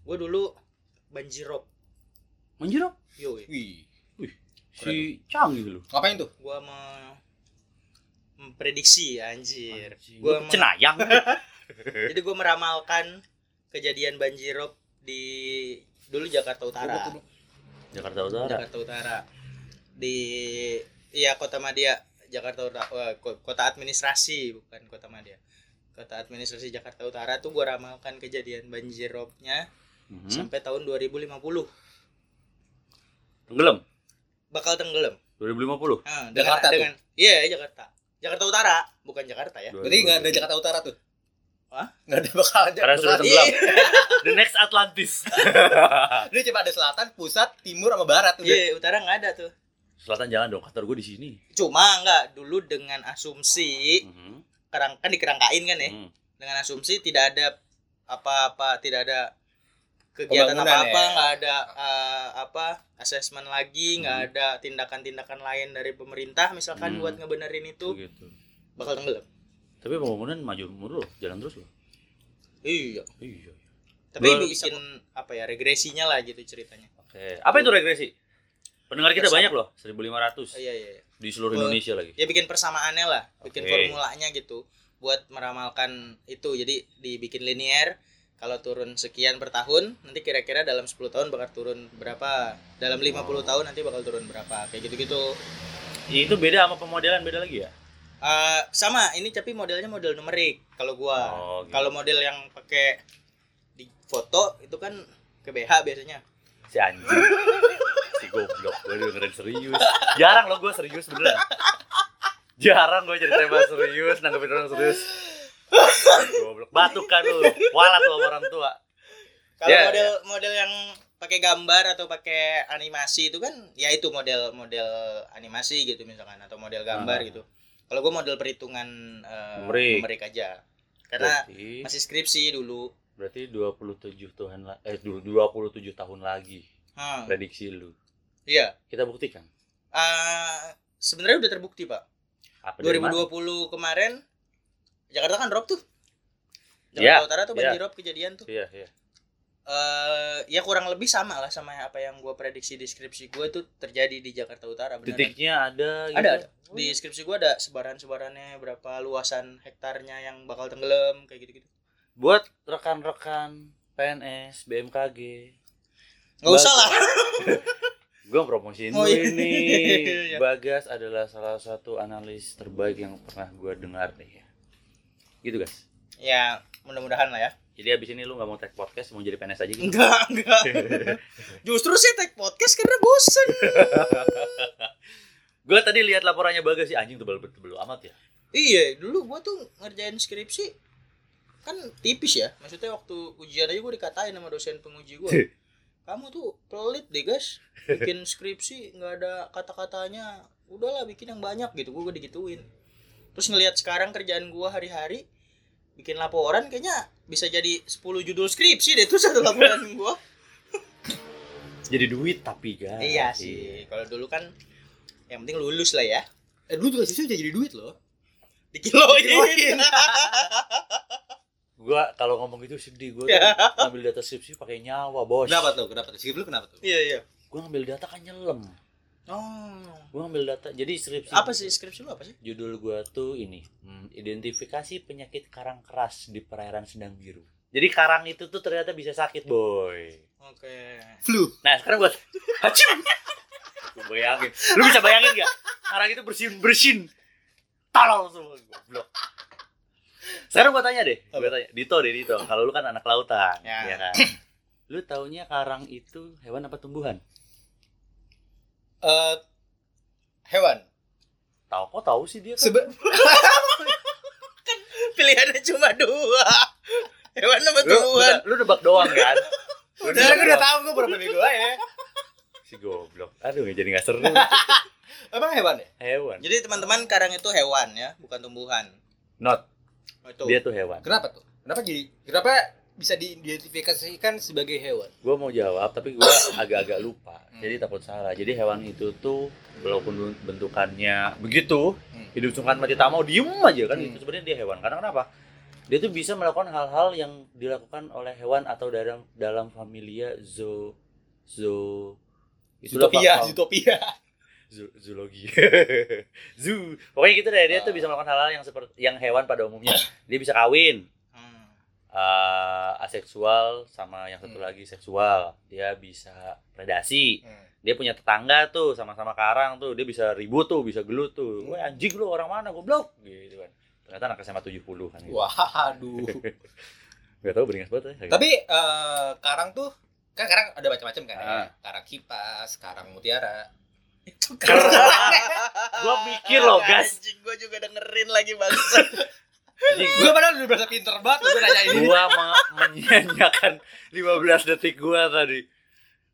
Speaker 2: Gue dulu banjirop.
Speaker 1: Manjiro?
Speaker 2: Yo,
Speaker 3: Wih.
Speaker 1: Si canggih lu.
Speaker 3: Ngapain tuh?
Speaker 2: gue mau memprediksi anjir.
Speaker 1: Anjing,
Speaker 2: Gua
Speaker 1: lu
Speaker 2: mau-
Speaker 1: cenayang.
Speaker 2: Jadi gue meramalkan kejadian banjirop di dulu Jakarta Utara.
Speaker 1: Jakarta Utara.
Speaker 2: Jakarta Utara. Di iya Kota Madia, Jakarta Utara. Ko- kota administrasi bukan Kota Madia. Kota administrasi Jakarta Utara tuh gue ramalkan kejadian banjiropnya
Speaker 1: Mhm.
Speaker 2: sampai tahun 2050
Speaker 1: Tenggelam.
Speaker 2: bakal tenggelam.
Speaker 1: 2050.
Speaker 2: Nah, dengan,
Speaker 3: Jakarta
Speaker 2: dengan iya Jakarta. Jakarta Utara, bukan Jakarta ya.
Speaker 3: Berarti nggak ada Jakarta Utara tuh?
Speaker 2: Hah?
Speaker 3: Nggak ada bakal ada.
Speaker 1: Karena sudah tenggelam.
Speaker 2: Iya,
Speaker 1: The next Atlantis.
Speaker 3: Ini coba ada selatan, pusat, timur sama barat tuh.
Speaker 2: Iya, utara nggak ada tuh.
Speaker 1: Selatan jangan dong, kantor gue di sini.
Speaker 2: Cuma nggak dulu dengan asumsi
Speaker 1: Mhm.
Speaker 2: kerang kan dikerangkain kan ya.
Speaker 1: Mhm.
Speaker 2: Dengan asumsi tidak ada apa-apa, tidak ada kegiatan
Speaker 3: Pembangunan
Speaker 2: apa-apa,
Speaker 3: ya.
Speaker 2: nggak ada eh, apa asesmen lagi, nggak
Speaker 1: Hmm.
Speaker 2: ada tindakan-tindakan lain dari pemerintah misalkan
Speaker 1: Hmm.
Speaker 2: buat ngebenerin itu
Speaker 1: Begitu.
Speaker 2: bakal tenggelam.
Speaker 1: Tapi pembangunan maju mundur loh, jalan terus loh.
Speaker 2: Iya.
Speaker 1: Iya.
Speaker 2: Tapi
Speaker 1: Gua-
Speaker 2: bikin apa ya regresinya lah gitu ceritanya.
Speaker 1: Oke. Apa itu regresi? Pendengar kita
Speaker 2: Bersama.
Speaker 1: banyak loh, 1500
Speaker 2: Oh, iya iya. iya.
Speaker 1: di seluruh
Speaker 2: Gua-
Speaker 1: Indonesia lagi.
Speaker 2: ya bikin persamaannya lah bikin
Speaker 1: Oke.
Speaker 2: formulanya gitu buat meramalkan itu jadi dibikin linear kalau turun sekian per tahun nanti kira-kira dalam 10 tahun bakal turun berapa dalam 50
Speaker 1: Oh.
Speaker 2: tahun nanti bakal turun berapa kayak gitu-gitu
Speaker 1: Itu beda sama pemodelan beda lagi ya?
Speaker 2: Eh, sama ini tapi modelnya model numerik kalau gua
Speaker 1: Oh, gitu.
Speaker 2: kalau model yang pakai di foto itu kan ke BH biasanya
Speaker 1: Si anjing. si goblok, gue dengerin serius. Jarang loh gue serius beneran. Jarang gue jadi tema serius, nanggepin orang serius. Goblok. Batuk kan lu. Walat lu sama orang tua.
Speaker 2: Kalau
Speaker 1: Ya,
Speaker 2: model model yang pakai gambar atau pakai animasi itu kan ya itu model model animasi gitu misalkan atau model gambar
Speaker 1: Ah.
Speaker 2: gitu. Kalau gue model perhitungan eh,
Speaker 1: Numerik.
Speaker 2: numerik aja. Karena
Speaker 1: Berarti,
Speaker 2: masih skripsi dulu.
Speaker 1: berarti 27 Tuhan la- eh du- 27 tahun lagi
Speaker 2: Hmm,
Speaker 1: prediksi lu.
Speaker 2: iya.
Speaker 1: Kita buktikan.
Speaker 2: Ah, sebenarnya udah terbukti, Pak.
Speaker 1: Apa dari mana?
Speaker 2: 2020 kemarin Jakarta kan drop tuh. Jakarta Utara tuh banjir drop kejadian tuh.
Speaker 1: Iya, iya.
Speaker 2: Eh ya kurang lebih sama lah sama apa yang gue prediksi di skripsi gue tuh terjadi di Jakarta Utara beneran.
Speaker 1: Titiknya ada gitu.
Speaker 2: ada, ada. di skripsi gue ada sebaran-sebarannya berapa luasan hektarnya yang bakal tenggelam kayak gitu-gitu
Speaker 1: Buat rekan-rekan PNS, BMKG.
Speaker 2: nggak usah lah
Speaker 1: Gue promosiin
Speaker 2: Oh, iya.
Speaker 1: ini.
Speaker 2: Iya.
Speaker 1: Bagas adalah salah satu analis terbaik yang pernah gue dengar deh ya. Gitu guys.
Speaker 2: ya mudah-mudahan lah ya
Speaker 1: Jadi abis ini lu gak mau tag podcast, mau jadi PNS aja gitu.
Speaker 2: enggak enggak. Justru sih tag podcast karena bosen.
Speaker 1: Gue tadi lihat laporannya Bagas sih. Anjing tebal tebal amat ya.
Speaker 2: iya dulu gue tuh ngerjain skripsi kan tipis ya. Maksudnya waktu ujian aja gue dikatain sama dosen penguji gue kamu tuh pelit deh guys. Bikin skripsi nggak ada kata-katanya. Udahlah bikin yang banyak gitu. Gue digituin. Terus ngelihat sekarang kerjaan gue hari-hari bikin laporan kayaknya bisa jadi 10 judul skripsi deh tuh satu laporan gue
Speaker 1: Jadi duit tapi guys.
Speaker 2: iya sih kalau dulu kan yang penting lulus lah ya
Speaker 3: Eh dulu juga bisa jadi duit loh.
Speaker 2: dikiloin
Speaker 3: Dikiloin.
Speaker 1: Gue kalau ngomong gitu sedih gue
Speaker 2: Ya.
Speaker 1: ngambil data skripsi pakai nyawa bos.
Speaker 3: Kenapa tuh? Kenapa tuh? Skrip lu kenapa tuh?
Speaker 2: iya iya
Speaker 1: Gue ngambil data kan nyelem.
Speaker 2: Oh
Speaker 1: Gue ngambil data. Jadi skripsi.
Speaker 2: apa sih skripsi lu apa sih
Speaker 1: Judul gua tuh ini, hmm, identifikasi penyakit karang keras di perairan Sedang Biru. Jadi karang itu tuh ternyata bisa sakit, boy.
Speaker 2: oke
Speaker 3: Flu.
Speaker 1: Nah, sekarang gua Hacim. Gua bayangin. Lu bisa bayangin gak? Karang itu bersin-bersin. Tolong semua goblok. Sekarang gua tanya deh, gua tanya. Dito deh, Dito. Kalau lu kan anak lautan,
Speaker 2: Ya.
Speaker 1: ya, kan? Lu taunya karang itu hewan apa tumbuhan?
Speaker 3: Eh hewan.
Speaker 1: Tahu kok tahu sih dia kan?
Speaker 3: Sebe
Speaker 2: pilihannya cuma dua hewan sama
Speaker 1: lu,
Speaker 2: tumbuhan
Speaker 1: lu nebak doang kan? Lu
Speaker 3: Udah, gue udah tahu gue berapa bego aja.
Speaker 1: si goblok. Aduh, jadi nggak seru.
Speaker 3: Emang hewan ya?
Speaker 1: hewan.
Speaker 2: jadi teman-teman karang itu hewan ya bukan tumbuhan
Speaker 1: Not,
Speaker 2: Oh, itu
Speaker 1: dia tuh hewan.
Speaker 3: Kenapa tuh? Kenapa jadi? Kenapa bisa diidentifikasikan sebagai hewan?
Speaker 1: Gue mau jawab, tapi gue agak-agak lupa.
Speaker 3: Hmm.
Speaker 1: Jadi takut salah. Jadi hewan itu tuh, walaupun bentukannya begitu,
Speaker 3: Hmm.
Speaker 1: hidup sungkan mati tak mau diem aja kan
Speaker 3: Hmm.
Speaker 1: itu sebenarnya dia hewan. Karena kenapa? Dia tuh bisa melakukan hal-hal yang dilakukan oleh hewan atau dalam dalam familia zoo itulah
Speaker 3: Zootopia, Zootopia.
Speaker 1: Zoo- zoologi zoo pokoknya gitu deh dia tuh bisa melakukan hal-hal yang seperti yang hewan pada umumnya dia bisa kawin
Speaker 2: Hmm.
Speaker 1: eh, aseksual sama yang satu
Speaker 3: Hmm.
Speaker 1: lagi seksual dia bisa predasi
Speaker 3: Hmm.
Speaker 1: dia punya tetangga tuh sama-sama karang tuh dia bisa ribut tuh bisa gelut tuh
Speaker 3: Hmm.
Speaker 1: gue anjing lu orang mana goblok gitu kan ternyata anak SMA 70 kan gitu.
Speaker 3: Waduh.
Speaker 1: gak tau beringas banget ya
Speaker 3: Tapi eh, karang tuh kan karang ada macam-macam kan ya.
Speaker 1: Ah.
Speaker 3: Karang kipas, karang mutiara.
Speaker 2: itu keren
Speaker 1: Gua mikir loh, gas.
Speaker 2: anjing gua juga dengerin lagi bangsa
Speaker 1: anjing
Speaker 3: Gue padahal udah berasa pinter banget gue nanya ini.
Speaker 1: gua me- menyanyiakan 15 detik gua tadi.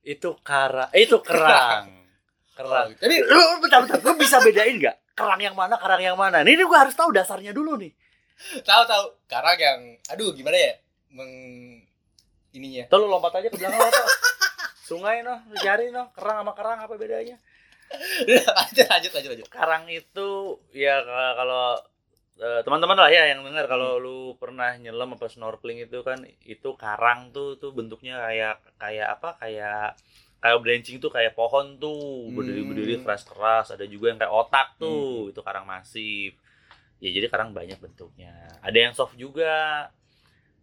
Speaker 1: Itu kara eh, itu kerang. Kerang.
Speaker 3: Oh, tapi
Speaker 1: lu bentar bentar lu bisa bedain nggak? Kerang yang mana kerang yang mana? Ini gua harus tahu dasarnya dulu nih.
Speaker 3: Tahu tahu. Karang yang aduh gimana ya? Meng ininya.
Speaker 1: Tuh lu lompat aja ke belakang tuh. Sungai noh, lu cari noh, kerang sama kerang apa bedanya?
Speaker 3: lanjut lanjut lanjut lanjut.
Speaker 1: Karang itu ya ka- kalau eh, teman-teman lah ya yang dengar kalau lu pernah nyelam apa snorkeling itu kan itu karang tuh tuh bentuknya kayak kayak apa kayak kayak branching tuh kayak pohon tuh berdiri berdiri
Speaker 3: Hmm.
Speaker 1: keras keras ada juga yang kayak otak tuh itu karang masif ya jadi karang banyak bentuknya ada yang soft juga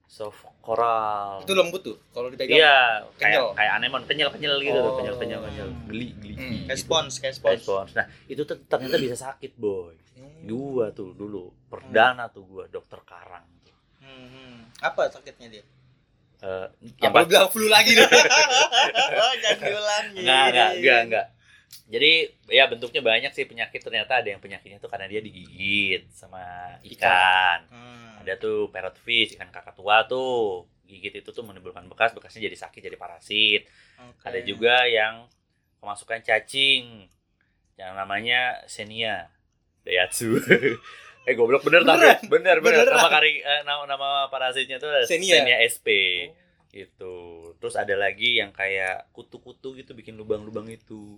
Speaker 1: soft koral
Speaker 3: itu lembut tuh kalau dipegang
Speaker 1: Iya,
Speaker 3: Kenyal.
Speaker 1: kayak kayak anemon kenyal kenyal gitu
Speaker 3: Oh.
Speaker 1: kenyal kenyal kenyal, geli geli.
Speaker 3: Hmm.
Speaker 1: gitu.
Speaker 2: kayak spons kayak spons.
Speaker 1: Nah itu tuh ternyata bisa sakit boy.
Speaker 3: Hmm.
Speaker 1: Gua tuh dulu perdana tuh gua dokter karang.
Speaker 2: Hmm, hmm. apa sakitnya dia
Speaker 1: Eh, yang
Speaker 3: apa bilang flu lagi nih
Speaker 2: jangan diulangi
Speaker 1: enggak enggak enggak enggak. Jadi ya bentuknya banyak sih penyakit ternyata ada yang penyakitnya tuh karena dia digigit sama ikan.
Speaker 2: Hmm.
Speaker 1: Ada tuh parrot fish, ikan kakak tua tuh. Gigit itu tuh menimbulkan bekas, bekasnya jadi sakit, jadi parasit.
Speaker 2: Oke.
Speaker 1: Ada juga yang kemasukan cacing yang namanya Senia Daihatsu. eh goblok bener tapi bener bener
Speaker 3: Beneran.
Speaker 1: nama kari eh, nama nama parasitnya tuh
Speaker 3: Xenia.
Speaker 1: Xenia SP gitu. Terus ada lagi yang kayak kutu-kutu gitu bikin lubang-lubang itu.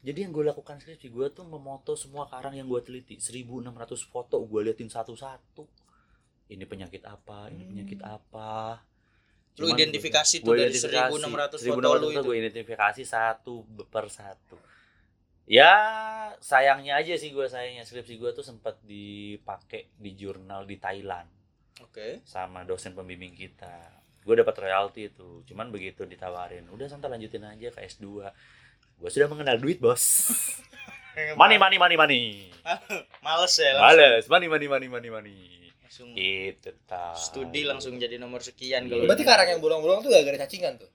Speaker 1: Jadi yang gue lakukan skripsi gue tuh memoto semua karang yang gue teliti 1600 foto gue liatin satu-satu ini penyakit apa ini
Speaker 2: Hmm.
Speaker 1: penyakit apa
Speaker 2: Lu
Speaker 1: Cuman
Speaker 2: identifikasi tuh
Speaker 1: gua
Speaker 2: dari
Speaker 1: identifikasi.
Speaker 2: 1600 foto lu itu.
Speaker 1: gue identifikasi satu per satu ya sayangnya aja sih gue sayangnya. Skripsi gue tuh sempat dipakai di jurnal di Thailand.
Speaker 2: Oke.
Speaker 1: sama dosen pembimbing kita. Gue dapat royalti itu cuman begitu ditawarin udah santai lanjutin aja ke S2 gue sudah mengenal duit bos. Money money money money.
Speaker 2: Males ya langsung,
Speaker 1: males. Money money money money money.
Speaker 2: Langsung
Speaker 1: itu tak
Speaker 2: studi langsung jadi nomor sekian
Speaker 1: Iya.
Speaker 2: kalau
Speaker 3: Berarti karang yang bolong-bolong tuh gara-gara cacingan tuh.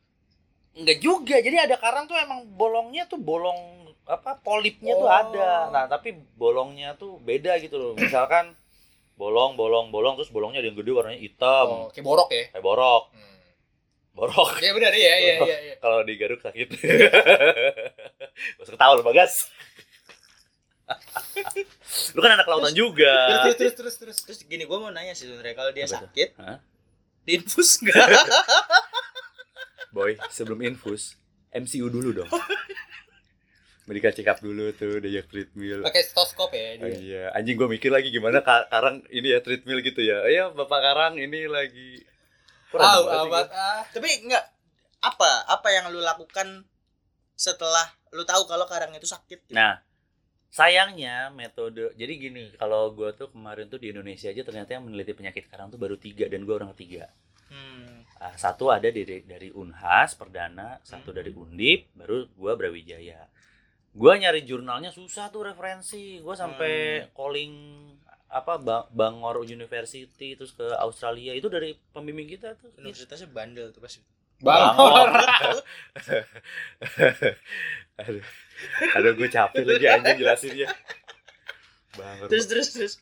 Speaker 1: Enggak juga. Jadi ada karang tuh emang bolongnya tuh bolong apa polipnya tuh
Speaker 3: Oh.
Speaker 1: ada. Nah, tapi bolongnya tuh beda gitu loh. Misalkan bolong bolong bolong terus bolongnya ada yang gede warnanya hitam
Speaker 3: Oh, kayak borok ya.
Speaker 1: kayak borok.
Speaker 3: Hmm.
Speaker 1: Borok.
Speaker 3: Iya benar iya iya iya iya.
Speaker 1: Kalau digaruk sakit. Masuk ketawa lu Bagas. lu kan anak lautan juga.
Speaker 3: Terus terus terus terus.
Speaker 2: terus gini gue mau nanya sih sebenarnya kalau dia
Speaker 1: Apa tuh?
Speaker 2: sakit diinfus enggak
Speaker 1: Boy, sebelum infus, MCU dulu dong. Medical check up dulu tuh, diajak treadmill.
Speaker 3: Pakai stetoskop ya
Speaker 1: Oh
Speaker 3: dia.
Speaker 1: iya, anjing gue mikir lagi gimana Ka- Karang ini ya treadmill gitu ya. Ayo Bapak Karang ini lagi sih
Speaker 3: amat
Speaker 1: gua?
Speaker 3: ah.
Speaker 2: tapi enggak apa apa yang lu lakukan setelah lu tahu kalau karang itu sakit gitu?
Speaker 1: Nah, sayangnya metode jadi gini, kalau gue tuh kemarin tuh di Indonesia aja ternyata yang meneliti penyakit karang tuh baru tiga dan gue orang ketiga.
Speaker 2: hmm.
Speaker 1: Ah, satu ada dari dari Unhas Perdana, satu
Speaker 2: Hmm.
Speaker 1: dari Undip, baru gue Brawijaya. Gue nyari jurnalnya susah tuh referensi. Gue sampai calling apa Ba- Bangor University terus ke Australia itu dari pembimbing kita tuh.
Speaker 2: universitasnya bandel tuh pasti
Speaker 3: Bangor.
Speaker 1: aduh, aduh gue capek lagi anjing jelasinnya. Bangor.
Speaker 2: terus terus terus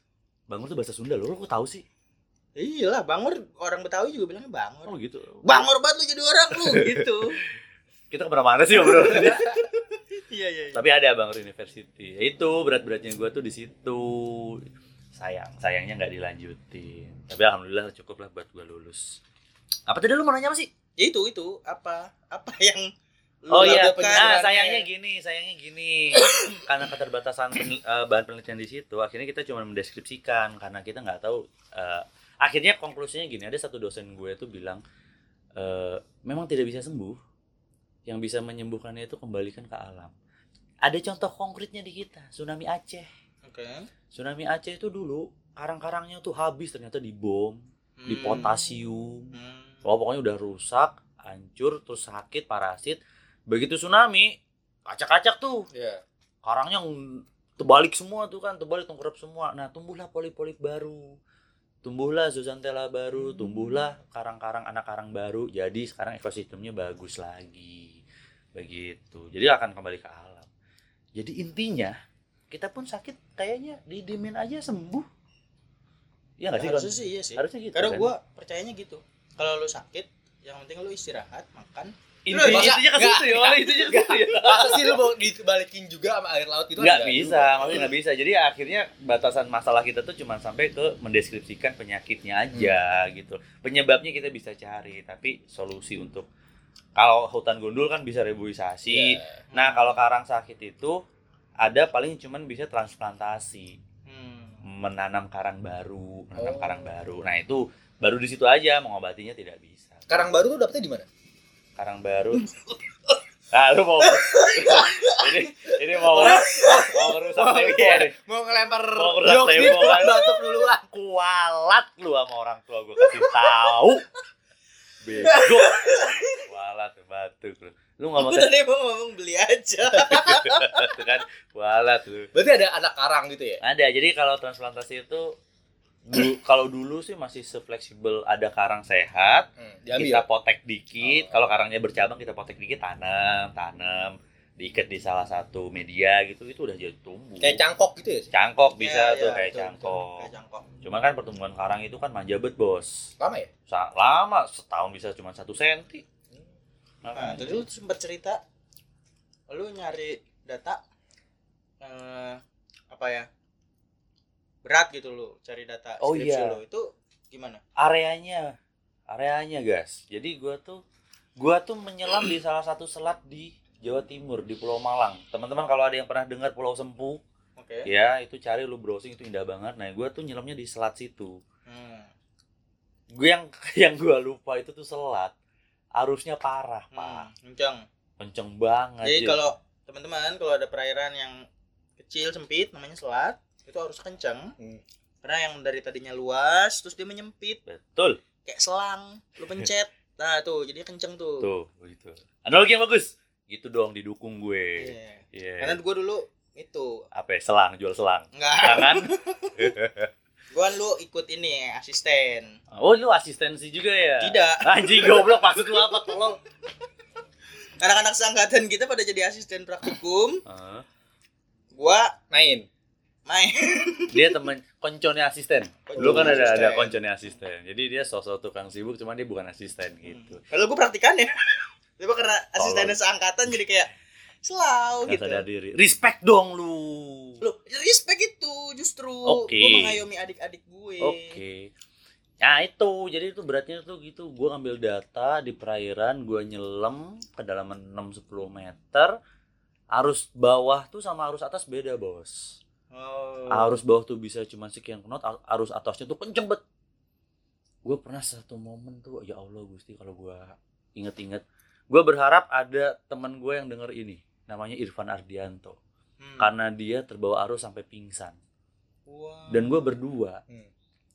Speaker 1: Bangor tuh bahasa Sunda loh, lo kok tahu sih?
Speaker 2: iyalah bangor orang betawi juga bilangnya bangor
Speaker 1: Oh gitu.
Speaker 2: bangor banget lu jadi orang lu gitu
Speaker 1: Kita ke mana-mana sih obrolannya.
Speaker 2: iya iya iya.
Speaker 1: Tapi ada Bangor University. Ya itu berat-beratnya gue tuh di situ. Sayang, sayangnya nggak dilanjutin. Tapi alhamdulillah cukup lah buat gue lulus. Apa tadi lu mau nanya apa sih?
Speaker 2: itu itu apa apa yang lu
Speaker 1: Oh iya, nah sayangnya gini, sayangnya gini. karena keterbatasan penel- eh, bahan penelitian di situ, akhirnya kita cuma mendeskripsikan karena kita nggak tahu. eh, akhirnya konklusinya gini, ada satu dosen gue tuh bilang, eh, memang tidak bisa sembuh. Yang bisa menyembuhkannya itu kembalikan ke alam. Ada contoh konkretnya di kita, tsunami Aceh.
Speaker 2: oke
Speaker 1: Tsunami Aceh itu dulu karang-karangnya tuh habis ternyata dibom, di
Speaker 2: Hmm.
Speaker 1: potasium.
Speaker 2: Hmm.
Speaker 1: Oh, pokoknya udah rusak, hancur, terus sakit, parasit. Begitu tsunami, acak-acak tuh.
Speaker 3: Iya.
Speaker 1: Karangnya ng- terbalik semua tuh kan, terbalik tengkurap semua. Nah, tumbuhlah polip-polip baru. Tumbuhlah zooxanthella baru, tumbuhlah karang-karang anak karang baru. Jadi sekarang ekosistemnya bagus lagi. Begitu. Jadi akan kembali ke alam. Jadi intinya kita pun sakit kayaknya didiemin aja sembuh. Iya nggak sih?
Speaker 2: harusnya sih iya sih
Speaker 1: Harusnya gitu.
Speaker 2: karena
Speaker 1: kan?
Speaker 2: gua percayanya gitu kalau lu sakit yang penting lu istirahat makan
Speaker 1: Inti,
Speaker 3: Masa-
Speaker 1: intinya ke situ ya,
Speaker 3: enggak,
Speaker 1: intinya ke situ ya.
Speaker 3: Masa sih lu mau dibalikin juga sama air laut itu enggak
Speaker 1: bisa,
Speaker 3: juga.
Speaker 1: maksudnya nggak bisa. Jadi akhirnya batasan masalah kita tuh cuma sampai ke mendeskripsikan penyakitnya aja gitu. Penyebabnya kita bisa cari, tapi solusi untuk kalau hutan gundul kan bisa reboisasi.
Speaker 3: Iya.
Speaker 1: Nah, kalau karang sakit itu ada paling cuman bisa transplantasi,
Speaker 2: hmm.
Speaker 1: menanam karang baru, menanam
Speaker 3: Oh.
Speaker 1: karang baru. Nah, itu baru di situ aja mengobatinya tidak bisa.
Speaker 3: Karang baru tuh dapetnya di mana?
Speaker 1: Karang baru. Nah, lu mau ini ini mau mau merusak
Speaker 3: Oh,
Speaker 1: tempo
Speaker 3: iya.
Speaker 1: nih.
Speaker 3: Mau ngelempar
Speaker 1: Mau
Speaker 3: jokes
Speaker 1: tempo,
Speaker 3: gitu,
Speaker 1: kan?
Speaker 3: batuk duluan.
Speaker 1: kualat lu sama orang tua gue kasih tahu bego kualat batuk lu lu nggak mau
Speaker 2: tadi mau ngomong beli aja.
Speaker 1: Kan kualat lu
Speaker 3: Berarti ada anak karang gitu ya?
Speaker 1: ada jadi kalau transplantasi itu du- kalau dulu sih masih sefleksibel ada karang sehat
Speaker 3: Hmm,
Speaker 1: kita
Speaker 3: diambil.
Speaker 1: potek dikit.
Speaker 3: Oh.
Speaker 1: kalau karangnya bercabang kita potek dikit tanam tanam. Diikat di salah satu media gitu itu udah jadi tumbuh.
Speaker 3: Kayak cangkok gitu ya
Speaker 1: cangkok bisa
Speaker 2: Iya,
Speaker 1: tuh
Speaker 2: iya,
Speaker 1: kayak
Speaker 2: betul,
Speaker 1: cangkok.
Speaker 2: Betul. kayak cangkok.
Speaker 1: Cuma kan pertumbuhan karang itu kan manja bet bos.
Speaker 3: Lama ya?
Speaker 1: Sa- lama. Setahun bisa cuma satu senti.
Speaker 2: Nah tadi lu sempat cerita lu nyari data eh, apa ya berat gitu lu cari data
Speaker 1: Oh,
Speaker 2: skripsi
Speaker 1: iya.
Speaker 2: lu. Itu gimana?
Speaker 1: Areanya. Areanya guys. Jadi gua tuh gua tuh menyelam di salah satu selat di Jawa Timur di Pulau Malang. Teman-teman kalau ada yang pernah dengar Pulau Sempu
Speaker 2: oke.
Speaker 1: ya itu cari lu browsing itu indah banget. Nah gua tuh nyelamnya di selat situ.
Speaker 2: Hmm.
Speaker 1: gue yang yang gua lupa itu tuh selat. Arusnya parah
Speaker 2: Hmm,
Speaker 1: pak.
Speaker 2: kencang.
Speaker 1: kenceng banget
Speaker 2: Jadi kalau teman-teman kalau ada perairan yang kecil sempit namanya selat itu harus kencang.
Speaker 3: Hmm.
Speaker 2: Karena yang dari tadinya luas terus dia menyempit
Speaker 1: betul
Speaker 2: kayak selang, lu pencet. Nah, tuh jadi kenceng tuh.
Speaker 1: tuh begitu analogi yang bagus gitu dong didukung gue
Speaker 2: Iya.
Speaker 1: Iya.
Speaker 2: Karena gua dulu itu
Speaker 1: apa ya, selang jual selang
Speaker 2: enggak
Speaker 1: jangan
Speaker 2: gua kan lu ikut ini asisten.
Speaker 1: oh lu asistensi juga ya
Speaker 2: Tidak.
Speaker 1: anjing goblok maksud lu apa tolong
Speaker 2: Anak-anak seangkatan kita pada jadi asisten praktikum,
Speaker 1: Heeh.
Speaker 2: gua
Speaker 3: main
Speaker 2: main.
Speaker 1: dia temen konconnya asisten
Speaker 2: Koncon
Speaker 1: dulu kan ada ada
Speaker 2: asisten.
Speaker 1: konconnya asisten jadi dia sosok tukang sibuk cuman dia bukan asisten gitu
Speaker 2: Kalau gua praktikan ya. Tapi karena asistennya seangkatan jadi kayak selalu
Speaker 1: nggak
Speaker 2: gitu.
Speaker 1: sadar diri respect dong lu
Speaker 2: Loh, respect itu justru
Speaker 1: Oke.
Speaker 2: gue mengayomi adik-adik gue.
Speaker 1: Oke. Nah itu, jadi itu beratnya tuh gitu. Gue ngambil data di perairan, gue nyelam kedalaman 6-10 meter. Arus bawah tuh sama arus atas beda bos.
Speaker 2: Oh.
Speaker 1: Arus bawah tuh bisa cuma sekian knot, ar- arus atasnya tuh kenceng bet. Gue pernah satu momen tuh, ya Allah gusti kalau gue inget-inget. Gue berharap ada teman gue yang denger ini. Namanya Irfan Ardianto.
Speaker 2: Hmm.
Speaker 1: Karena dia terbawa arus sampai pingsan.
Speaker 2: Wah.
Speaker 1: Dan gue berdua.
Speaker 3: Hmm.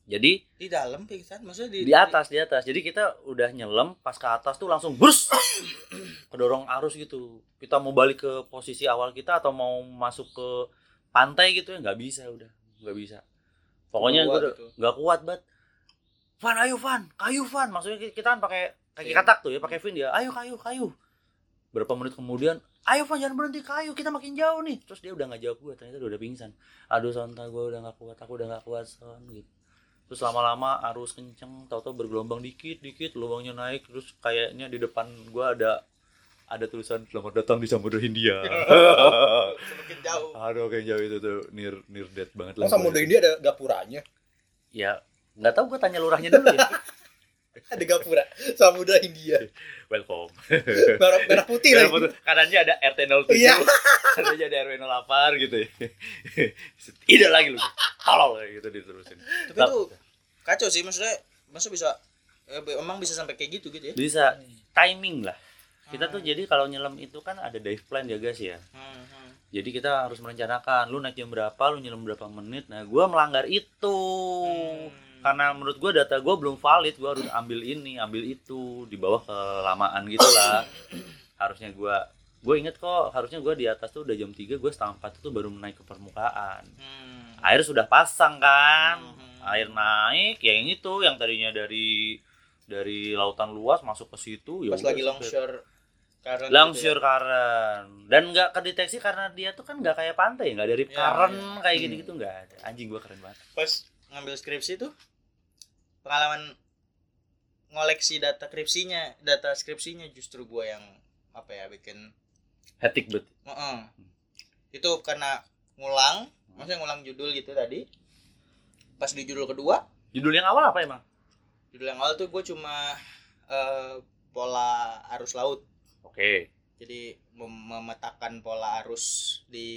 Speaker 1: Jadi
Speaker 2: di dalam pingsan maksudnya di
Speaker 1: di atas di atas jadi kita udah nyelam pas ke atas tuh langsung brus kedorong arus gitu kita mau balik ke posisi awal kita atau mau masuk ke pantai gitu ya nggak bisa udah nggak bisa. Pokoknya gue udah
Speaker 2: itu.
Speaker 1: nggak kuat banget Van ayo Van. Kayu Van. Maksudnya ki- kita kan pakai kaki
Speaker 2: Iya.
Speaker 1: katak tuh ya pakai fin dia. Ayo kayu kayu. Berapa menit kemudian ayo Van jangan berhenti. Kayu kita makin jauh nih. Terus dia udah nggak jawab gue ternyata dia udah pingsan. Aduh sonta gue udah nggak kuat aku udah nggak kuat son gitu. Terus lama-lama arus kenceng tahu-tahu bergelombang dikit dikit lubangnya naik terus kayaknya di depan gua ada ada tulisan selamat datang di Samudra Hindia
Speaker 2: semakin jauh.
Speaker 1: aduh kayak jauh itu tuh near near death banget
Speaker 3: Oh, Samudra India ada gapuranya.
Speaker 1: ya nggak tahu gua tanya lurahnya dulu ya
Speaker 3: Ada gapura. Samudra India.
Speaker 1: welcome
Speaker 3: Merah, merah putih
Speaker 1: Karena
Speaker 3: lagi.
Speaker 1: foto- kanannya ada RT 07
Speaker 3: Iya.
Speaker 1: kanannya ada RW 08 gitu ya tidak lagi lu tolol kayak gitu diterusin
Speaker 2: Tapi itu kacau sih maksudnya masa bisa eh, emang bisa sampai kayak gitu gitu ya?
Speaker 1: bisa timing lah kita tuh
Speaker 2: Hmm.
Speaker 1: jadi kalau nyelam itu kan ada dive plan ya guys ya
Speaker 2: Hmm, hmm.
Speaker 1: jadi kita harus merencanakan lu naik jam berapa lu nyelam berapa menit nah gua melanggar itu
Speaker 2: Hmm.
Speaker 1: karena menurut gua data gua belum valid gua harus ambil ini ambil itu di bawah kelamaan gitu lah harusnya gua gue inget kok harusnya gua di atas tuh udah jam 3 gue setengah 4 itu baru naik ke permukaan
Speaker 2: Hmm.
Speaker 1: air sudah pasang kan
Speaker 2: Hmm.
Speaker 1: air naik ya yang itu yang tadinya dari dari lautan luas masuk ke situ ya
Speaker 2: Pas
Speaker 1: udah
Speaker 2: lagi longshore current
Speaker 1: Longshore
Speaker 2: gitu ya.
Speaker 1: current dan nggak kedeteksi karena dia tuh kan nggak kayak pantai nggak dari
Speaker 2: Iya,
Speaker 1: current kayak
Speaker 3: Hmm.
Speaker 1: gitu gitu nggak ada anjing gua keren banget
Speaker 2: Pas ngambil skripsi tuh pengalaman ngoleksi data skripsinya, data skripsinya justru gua yang apa ya bikin
Speaker 1: hetik bet
Speaker 2: Heeh. itu karena ngulang, maksudnya ngulang judul gitu tadi. Pas di judul kedua,
Speaker 1: judul yang awal apa emang
Speaker 2: judul yang awal tuh gue cuma eh, pola arus laut.
Speaker 1: Oke
Speaker 2: jadi mem- memetakan pola arus di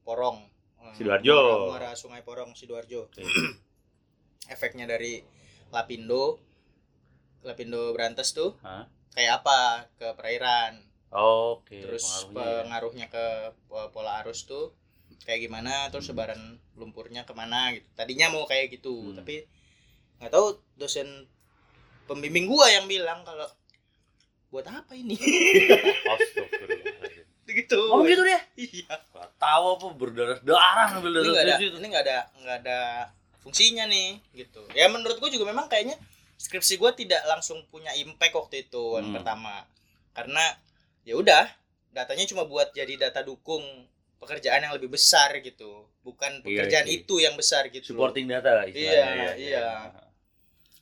Speaker 2: Porong Eh,
Speaker 1: Sidoarjo.
Speaker 2: muara, Sungai Porong Sidoarjo
Speaker 1: Oke.
Speaker 2: efeknya dari Lapindo Lapindo Berantes tuh
Speaker 1: Hah?
Speaker 2: kayak apa ke perairan
Speaker 1: oke
Speaker 2: terus
Speaker 1: pengaruhnya ya.
Speaker 2: pengaruhnya ke po- pola arus tuh kayak gimana terus sebaran lumpurnya ke mana gitu tadinya mau kayak gitu
Speaker 1: Hmm.
Speaker 2: tapi nggak tahu dosen pembimbing gua yang bilang kalau buat apa ini?
Speaker 1: Astagfirullahaladzim.
Speaker 2: gitu.
Speaker 1: Ngomong gitu dia.
Speaker 2: Iya.
Speaker 1: Tahu apa berdarah darah ngambil
Speaker 2: ini
Speaker 1: darah
Speaker 2: nggak ada ini nggak ada nggak ada fungsinya nih gitu. Ya menurut gua juga memang kayaknya skripsi gua tidak langsung punya impact waktu itu yang
Speaker 1: Hmm.
Speaker 2: pertama. Karena ya udah datanya cuma buat jadi data dukung pekerjaan yang lebih besar gitu. Bukan
Speaker 1: Iya,
Speaker 2: pekerjaan
Speaker 1: iya.
Speaker 2: itu yang besar gitu.
Speaker 1: Supporting data istilahnya,
Speaker 2: Iya,
Speaker 1: ya,
Speaker 2: iya.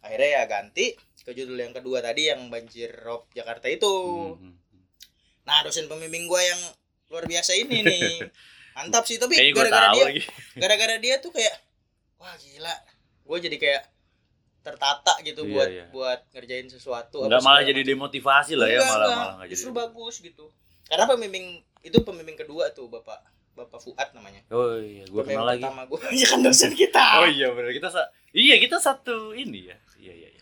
Speaker 2: akhirnya ya ganti ke judul yang kedua tadi yang banjir rob Jakarta itu.
Speaker 1: Hmm, hmm.
Speaker 2: nah dosen pembimbing gua yang luar biasa ini nih. Mantap sih tapi
Speaker 1: gue
Speaker 2: gara-gara dia
Speaker 1: lagi.
Speaker 2: gara-gara dia tuh kayak wah gila. Gue jadi kayak tertata gitu
Speaker 1: Iya,
Speaker 2: buat
Speaker 1: iya.
Speaker 2: buat ngerjain sesuatu
Speaker 1: nggak malah jadi
Speaker 2: macam.
Speaker 1: demotivasi lah ya malah
Speaker 2: enggak.
Speaker 1: malah nggak jadi
Speaker 2: justru bagus gitu. Karena pembimbing itu pembimbing kedua tuh bapak bapak Fuad namanya.
Speaker 1: Oh iya gue kenal lagi.
Speaker 2: pertama gue ya kan dosen kita.
Speaker 1: Oh iya benar kita sa iya kita satu ini ya. Iya iya iya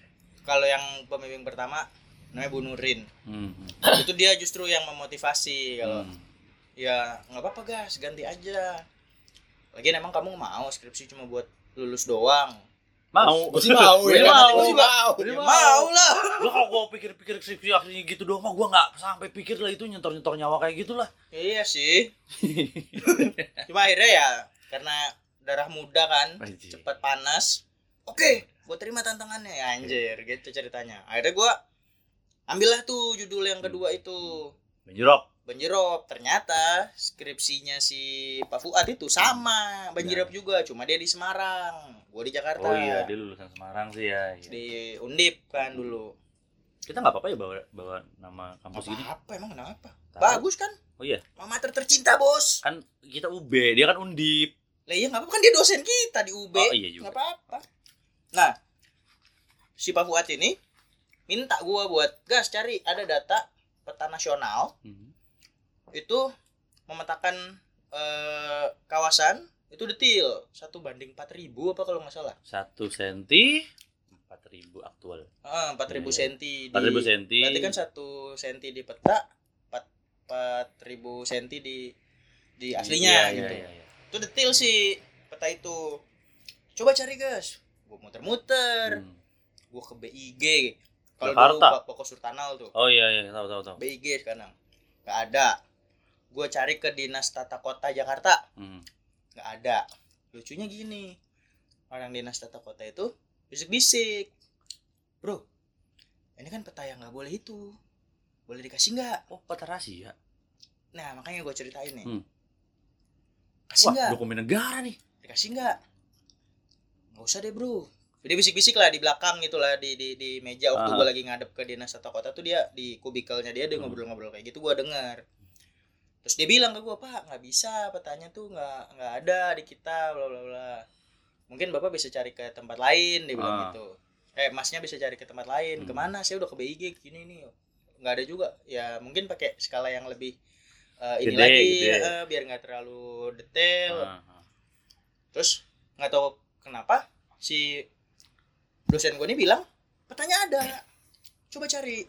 Speaker 2: kalau yang pembimbing pertama namanya Bu Nurin
Speaker 1: Hmm,
Speaker 2: itu dia justru yang memotivasi kalau
Speaker 1: Hmm.
Speaker 2: ya nggak apa-apa gas ganti aja lagian emang kamu mau skripsi cuma buat lulus doang
Speaker 1: mau
Speaker 3: Gue sih mau
Speaker 1: Gue
Speaker 3: ya.
Speaker 1: mau.
Speaker 3: Gue sih mau.
Speaker 1: Gue
Speaker 2: ya
Speaker 1: mau.
Speaker 2: lah
Speaker 1: Gua kalau gua pikir-pikir skripsi akhirnya gitu doang mah gua nggak sampai pikir lah itu nyentor-nyentor nyawa kayak gitulah.
Speaker 2: iya sih cuma akhirnya ya karena darah muda kan cepat panas oke gue terima tantangannya ya anjir gitu ceritanya akhirnya gue ambillah tuh judul yang kedua itu
Speaker 1: Menjerop.
Speaker 2: banjirop ternyata skripsinya si Pak Fuad itu sama banjirop juga cuma dia di Semarang gue di Jakarta
Speaker 1: Oh iya, dia lulusan Semarang sih ya. iya.
Speaker 2: di Undip kan dulu
Speaker 1: Kita nggak apa-apa ya bawa bawa nama kampus gini.
Speaker 2: apa emang kenapa
Speaker 1: Tahu.
Speaker 2: bagus kan
Speaker 1: Oh iya,
Speaker 2: mama tercinta bos
Speaker 1: kan kita UB, dia kan Undip.
Speaker 2: lah iya nggak apa-apa kan dia dosen kita di UB
Speaker 1: Oh iya juga.
Speaker 2: nggak apa-apa nah si Pak Fuad ini minta gua buat gas cari ada data peta nasional
Speaker 1: Hmm.
Speaker 2: itu memetakan eh, kawasan itu detil satu banding 4000 apa kalau nggak salah
Speaker 1: Satu senti, empat ribu aktual.
Speaker 2: Ah, 4000
Speaker 1: Iya, iya.
Speaker 2: senti
Speaker 1: Empat ribu senti.
Speaker 2: berarti kan satu senti di peta 4 4000 senti di di aslinya
Speaker 1: Iya,
Speaker 2: gitu
Speaker 1: Iya, iya, iya.
Speaker 2: itu detil sih peta itu coba cari guys gua muter-muter
Speaker 1: Hmm.
Speaker 2: gua ke BIG kalau dulu pokok Surtanal tuh.
Speaker 1: Oh iya, iya, tahu tahu tahu.
Speaker 2: BIG sekarang. Nggak ada. Gua cari ke dinas tata kota Jakarta.
Speaker 1: Hmm.
Speaker 2: nggak ada. Lucunya gini. Orang dinas tata kota itu bisik-bisik. Bro ini kan peta yang nggak boleh itu. Boleh dikasih nggak?
Speaker 1: Oh, peta rahasia.
Speaker 2: nah makanya gue ceritain nih.
Speaker 1: Hmm.
Speaker 2: kasih nggak?
Speaker 1: dokumen negara nih.
Speaker 2: dikasih nggak nggak usah deh bro dia bisik-bisik lah di belakang gitu lah di di, di meja waktu
Speaker 1: Ah.
Speaker 2: gue lagi ngadep ke dinas tata kota tuh dia di kubikelnya dia dia
Speaker 1: Hmm.
Speaker 2: ngobrol-ngobrol kayak gitu gue dengar terus dia bilang ke gue pak nggak bisa petanya tuh nggak nggak ada di kita bla bla bla mungkin bapak bisa cari ke tempat lain dia bilang
Speaker 1: Ah.
Speaker 2: gitu eh masnya bisa cari ke tempat lain
Speaker 1: Hmm.
Speaker 2: ke mana saya udah ke BIG gini nih nggak ada juga ya mungkin pakai skala yang lebih eh, ini
Speaker 1: Gede,
Speaker 2: lagi
Speaker 1: gede.
Speaker 2: eh, biar nggak terlalu detail
Speaker 1: Ah, ah.
Speaker 2: terus nggak tahu kenapa si dosen gue ini bilang petanya ada coba cari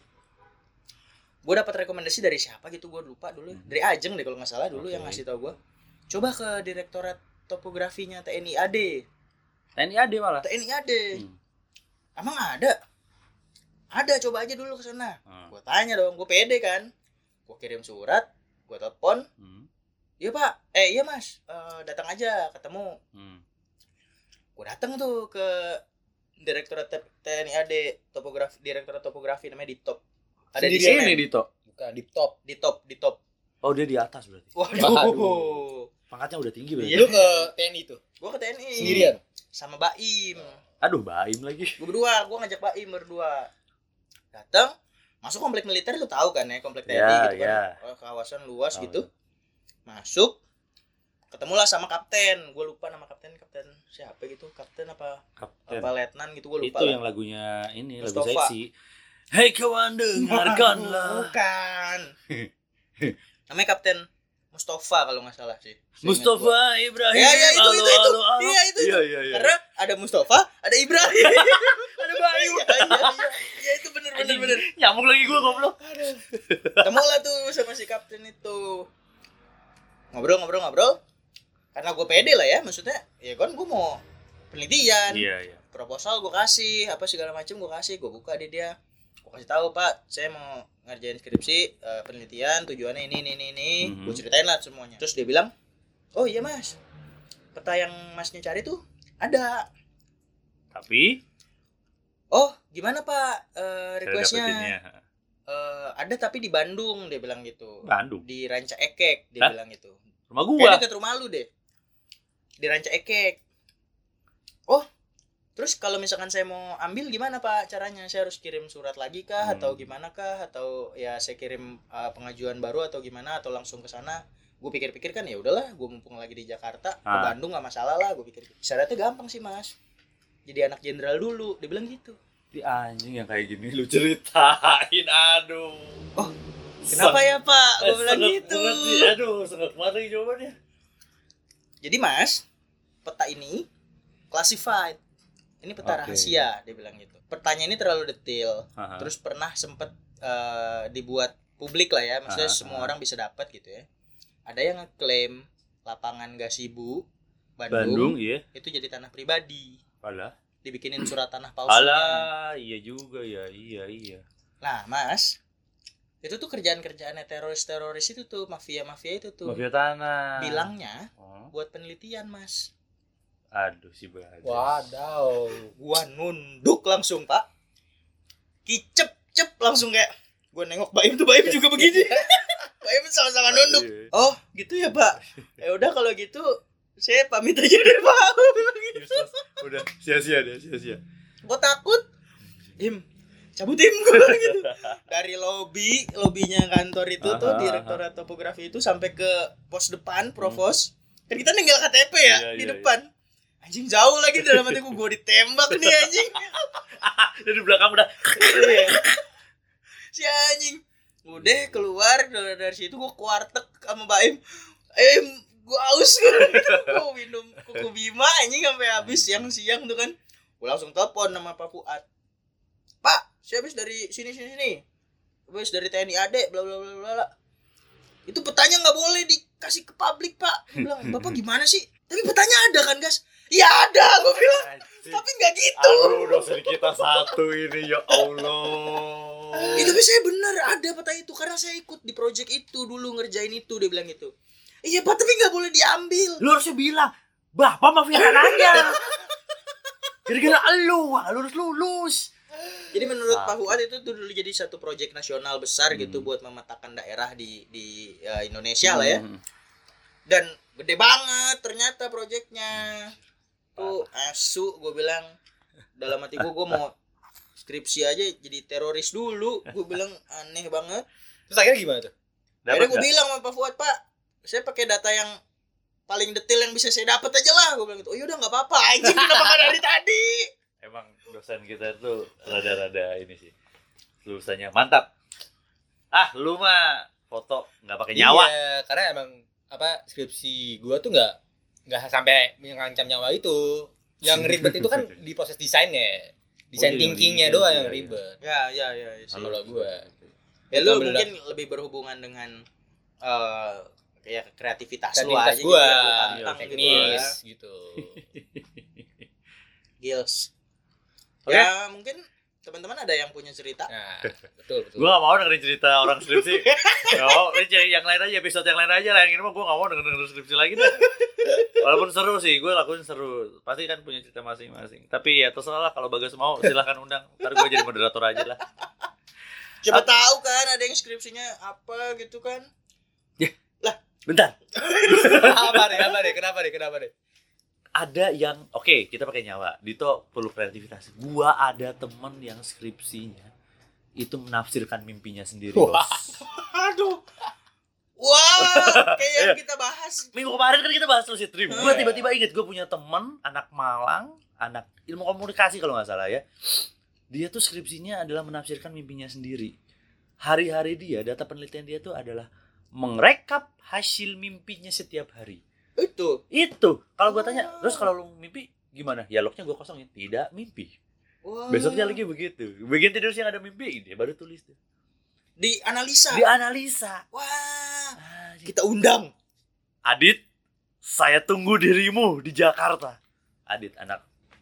Speaker 2: gue dapat rekomendasi dari siapa gitu gue lupa dulu
Speaker 1: Hmm.
Speaker 2: dari Ajeng deh kalau nggak salah dulu yang
Speaker 1: Oke.
Speaker 2: ngasih tau gue coba ke direktorat topografinya TNI AD
Speaker 1: TNI AD malah.
Speaker 2: TNI AD
Speaker 1: Hmm.
Speaker 2: emang ada ada coba aja dulu ke sana
Speaker 1: Ah.
Speaker 2: gue tanya dong gue pede kan gue kirim surat gue telepon
Speaker 1: Hmm.
Speaker 2: iya pak eh iya mas Eh, datang aja ketemu
Speaker 1: Hmm.
Speaker 2: Gue datang tuh ke direktorat TNI AD topografi direktorat topografi namanya di top ada di sini
Speaker 1: Ini Dito.
Speaker 3: Bukan di top.
Speaker 2: di top di top
Speaker 1: Oh, dia di atas berarti.
Speaker 2: waduh.
Speaker 1: Pangkatnya udah tinggi berarti.
Speaker 2: Iya.
Speaker 3: Lu ke TNI tuh
Speaker 2: gue ke TNI
Speaker 3: sendirian.
Speaker 2: sama Baim
Speaker 1: Aduh, Baim lagi.
Speaker 2: gue berdua gue ngajak Baim berdua datang masuk komplek militer lu tahu kan ya komplek TNI
Speaker 1: Ya,
Speaker 2: gitu kan
Speaker 1: ya.
Speaker 2: Oh, kawasan luas gitu masuk ketemulah sama kapten gue lupa nama kapten kapten siapa gitu kapten apa
Speaker 1: Kapten.
Speaker 2: apa letnan gitu gue lupa
Speaker 1: Itu
Speaker 2: lah.
Speaker 1: yang lagunya ini lagu
Speaker 2: Mustafa.
Speaker 1: seksi. Hei kawan dengarkanlah.
Speaker 2: Bukan. Namanya Kapten Mustafa kalau nggak salah sih.
Speaker 1: Mustafa Ibrahim.
Speaker 2: Ya, ya, itu, itu, itu. Iya, itu,
Speaker 1: Iya, iya, iya.
Speaker 2: Karena ada Mustafa, ada Ibrahim.
Speaker 1: ada Bayu.
Speaker 2: Iya, iya, iya. Iya, itu bener bener bener.
Speaker 1: Nyambung lagi gua goblok.
Speaker 2: Ketemu lah tuh sama si kapten itu. Ngobrol ngobrol ngobrol. Karena gue pede lah ya, maksudnya ya kan gue mau penelitian.
Speaker 1: Iya, iya.
Speaker 2: proposal gue kasih apa segala macam gue kasih gue buka di dia gue kasih tahu pak saya mau ngerjain skripsi eh, penelitian tujuannya ini ini ini, ini.
Speaker 1: Mhm.
Speaker 2: gue ceritain lah semuanya terus dia bilang oh iya mas peta yang masnya cari tuh ada
Speaker 1: Tapi
Speaker 2: oh gimana pak
Speaker 1: saya
Speaker 2: requestnya "Eh, ada tapi di Bandung dia bilang gitu
Speaker 1: Bandung.
Speaker 2: di Ranca Ekek dia
Speaker 1: Hah?
Speaker 2: bilang gitu
Speaker 1: Rumah
Speaker 2: Kayak
Speaker 1: gua.
Speaker 2: deket rumah lu deh. Di Ranca Ekek. Oh, terus kalau misalkan saya mau ambil gimana Pak caranya? Saya harus kirim surat lagi kah
Speaker 1: Hmm.
Speaker 2: atau gimana kah atau ya saya kirim uh, pengajuan baru atau gimana atau langsung ke sana? Gue pikir-pikir kan ya udahlah, gue mumpung lagi di Jakarta, ke
Speaker 1: Ah.
Speaker 2: Bandung nggak masalah lah, gue pikir. Syaratnya gampang sih mas. Jadi anak jenderal dulu, dia bilang gitu.
Speaker 1: Di anjing yang kayak gini lu ceritain, aduh.
Speaker 2: Oh, Kenapa ya Pak? Gue
Speaker 1: Eh,
Speaker 2: bilang gitu.
Speaker 1: banget Aduh, banget nih jawabannya.
Speaker 2: Jadi mas, peta ini classified. Ini peta
Speaker 1: Oke.
Speaker 2: rahasia, dia bilang gitu. Pertanyaan ini terlalu detail.
Speaker 1: Aha.
Speaker 2: Terus pernah sempet eh, dibuat publik lah ya, maksudnya
Speaker 1: Aha,
Speaker 2: semua orang bisa dapat gitu ya. Ada yang ngeklaim lapangan Gasibu Bandung,
Speaker 1: Bandung, iya.
Speaker 2: itu jadi tanah pribadi,
Speaker 1: Alah.
Speaker 2: dibikinin surat tanah palsunya.
Speaker 1: Alah, iya juga ya, iya iya.
Speaker 2: Nah, mas, itu tuh kerjaan-kerjaannya teroris-teroris itu tuh mafia-mafia itu tuh.
Speaker 1: Mafia tanah.
Speaker 2: Bilangnya
Speaker 1: Oh,
Speaker 2: buat penelitian mas.
Speaker 1: aduh si Baja.
Speaker 3: Wadaw.
Speaker 2: gua nunduk langsung pak kicep cep langsung kayak gua nengok Baim tuh Baim juga begini Baim sama-sama nunduk oh gitu ya pak ya udah kalau gitu saya pamit aja deh pak gitu.
Speaker 1: Udah sia-sia deh, sia-sia.
Speaker 2: gua takut im cabut im gua bilang gitu. Dari lobby lobbynya kantor itu tuh
Speaker 1: Aha,
Speaker 2: direktorat topografi itu sampai ke pos depan provos kan kita tinggal KTP ya
Speaker 1: Iya,
Speaker 2: di
Speaker 1: iya,
Speaker 2: depan. anjing jauh lagi dalam hati gua gua ditembak nih anjing.
Speaker 1: Dari belakang udah.
Speaker 2: Iya. si anjing. Udah keluar dari, dari situ gua kuartek sama Baim eh gua aus. Gua minum kuku bima anjing sampai habis siang-siang tuh kan. Gua langsung telepon sama Pak Fuad saya habis dari sini sini sini? Habis dari TNI AD bla bla bla bla itu petanya nggak boleh dikasih ke publik Pak. Bilang Bapak gimana sih? Tapi petanya ada kan guys ya ada gua bilang. Tapi nggak gitu.
Speaker 1: Aduh, dosen kita satu ini ya Allah.
Speaker 2: itu tapi saya benar ada peta itu. Karena saya ikut di project itu dulu ngerjain itu dia bilang gitu. Iya pak tapi nggak boleh diambil.
Speaker 1: Lu harusnya bilang, Bapak mafia tanahnya. Gara-gara lu harus lulus.
Speaker 2: Jadi menurut. Pak Fuad itu tuh dulu jadi satu project nasional besar
Speaker 1: Hmm.
Speaker 2: gitu buat memetakan daerah di di uh, Indonesia lah ya
Speaker 1: Hmm.
Speaker 2: dan gede banget ternyata projectnya tuh asu gue bilang dalam hati gue gue mau skripsi aja jadi teroris dulu gue bilang aneh banget
Speaker 3: Terus akhirnya gimana tuh?
Speaker 1: Dapat
Speaker 2: Akhirnya gue bilang sama Pak Fuad, Pak, saya pakai data yang paling detail yang bisa saya dapat aja lah. Gue bilang gitu. Oh yaudah nggak apa-apa. Anjing kenapa nggak dari tadi?
Speaker 1: Emang dosen kita tuh rada-rada ini sih. Lulusannya mantap. Ah, lu mah foto nggak pakai nyawa.
Speaker 3: Iya, karena emang apa skripsi gua tuh nggak nggak sampai mengancam nyawa itu. Yang ribet itu kan di proses desainnya. Desain
Speaker 1: Oh, iya,
Speaker 3: thinkingnya
Speaker 1: iya,
Speaker 3: doang
Speaker 1: iya,
Speaker 3: yang
Speaker 1: iya.
Speaker 3: ribet.
Speaker 2: Ya ya ya. ya, sih.
Speaker 3: Kalau gua.
Speaker 2: ya lu mungkin lebih berhubungan dengan eh kayak kreativitas lu aja
Speaker 3: gua,
Speaker 2: gitu, tantang gitu
Speaker 3: teknis
Speaker 2: ya.
Speaker 3: gitu.
Speaker 2: Gils.
Speaker 1: Oke.
Speaker 2: Ya mungkin teman-teman ada yang punya cerita.
Speaker 3: Nah, betul betul.
Speaker 1: Gue gak mau dengerin cerita orang skripsi. Gak mau, ini cari yang lain aja, episode yang lain aja lah. Yang ini mah gue gak mau denger denger skripsi lagi deh. Walaupun seru sih, gue lakuin seru. Pasti kan punya cerita masing-masing. Tapi ya terserah lah kalau Bagas mau, silahkan undang. Ntar gue jadi moderator aja lah.
Speaker 2: Coba tahu kan ada yang skripsinya apa gitu kan.
Speaker 1: Bentar,
Speaker 3: apa deh? Apa deh? Kenapa deh? Kenapa deh?
Speaker 1: Ada yang, oke kita pakai nyawa. Dito perlu kreativitas. Gua ada temen yang skripsinya itu menafsirkan mimpinya sendiri.
Speaker 3: Wah.
Speaker 1: Bos.
Speaker 2: Aduh. Wah, kayak yang kita bahas.
Speaker 1: Minggu kemarin kan kita bahas lucid dream. Gue
Speaker 2: Iya.
Speaker 1: tiba-tiba inget gue punya temen anak Malang, anak ilmu komunikasi kalau nggak salah ya. Dia tuh skripsinya adalah menafsirkan mimpinya sendiri. Hari-hari dia, data penelitian dia tuh adalah merekap hasil mimpinya setiap hari.
Speaker 2: Itu.
Speaker 1: Itu. Kalau gue tanya, terus kalau lu mimpi gimana? Ya lognya gue kosongin. Tidak mimpi.
Speaker 2: Wah.
Speaker 1: Besoknya lagi begitu. Bagian tidur siang ada mimpi, dia baru tulis tuh.
Speaker 2: di analisa.
Speaker 1: Dianalisa.
Speaker 2: Wah,
Speaker 1: Ah,
Speaker 2: kita undang.
Speaker 1: Adit, saya tunggu dirimu di Jakarta. Adit, anak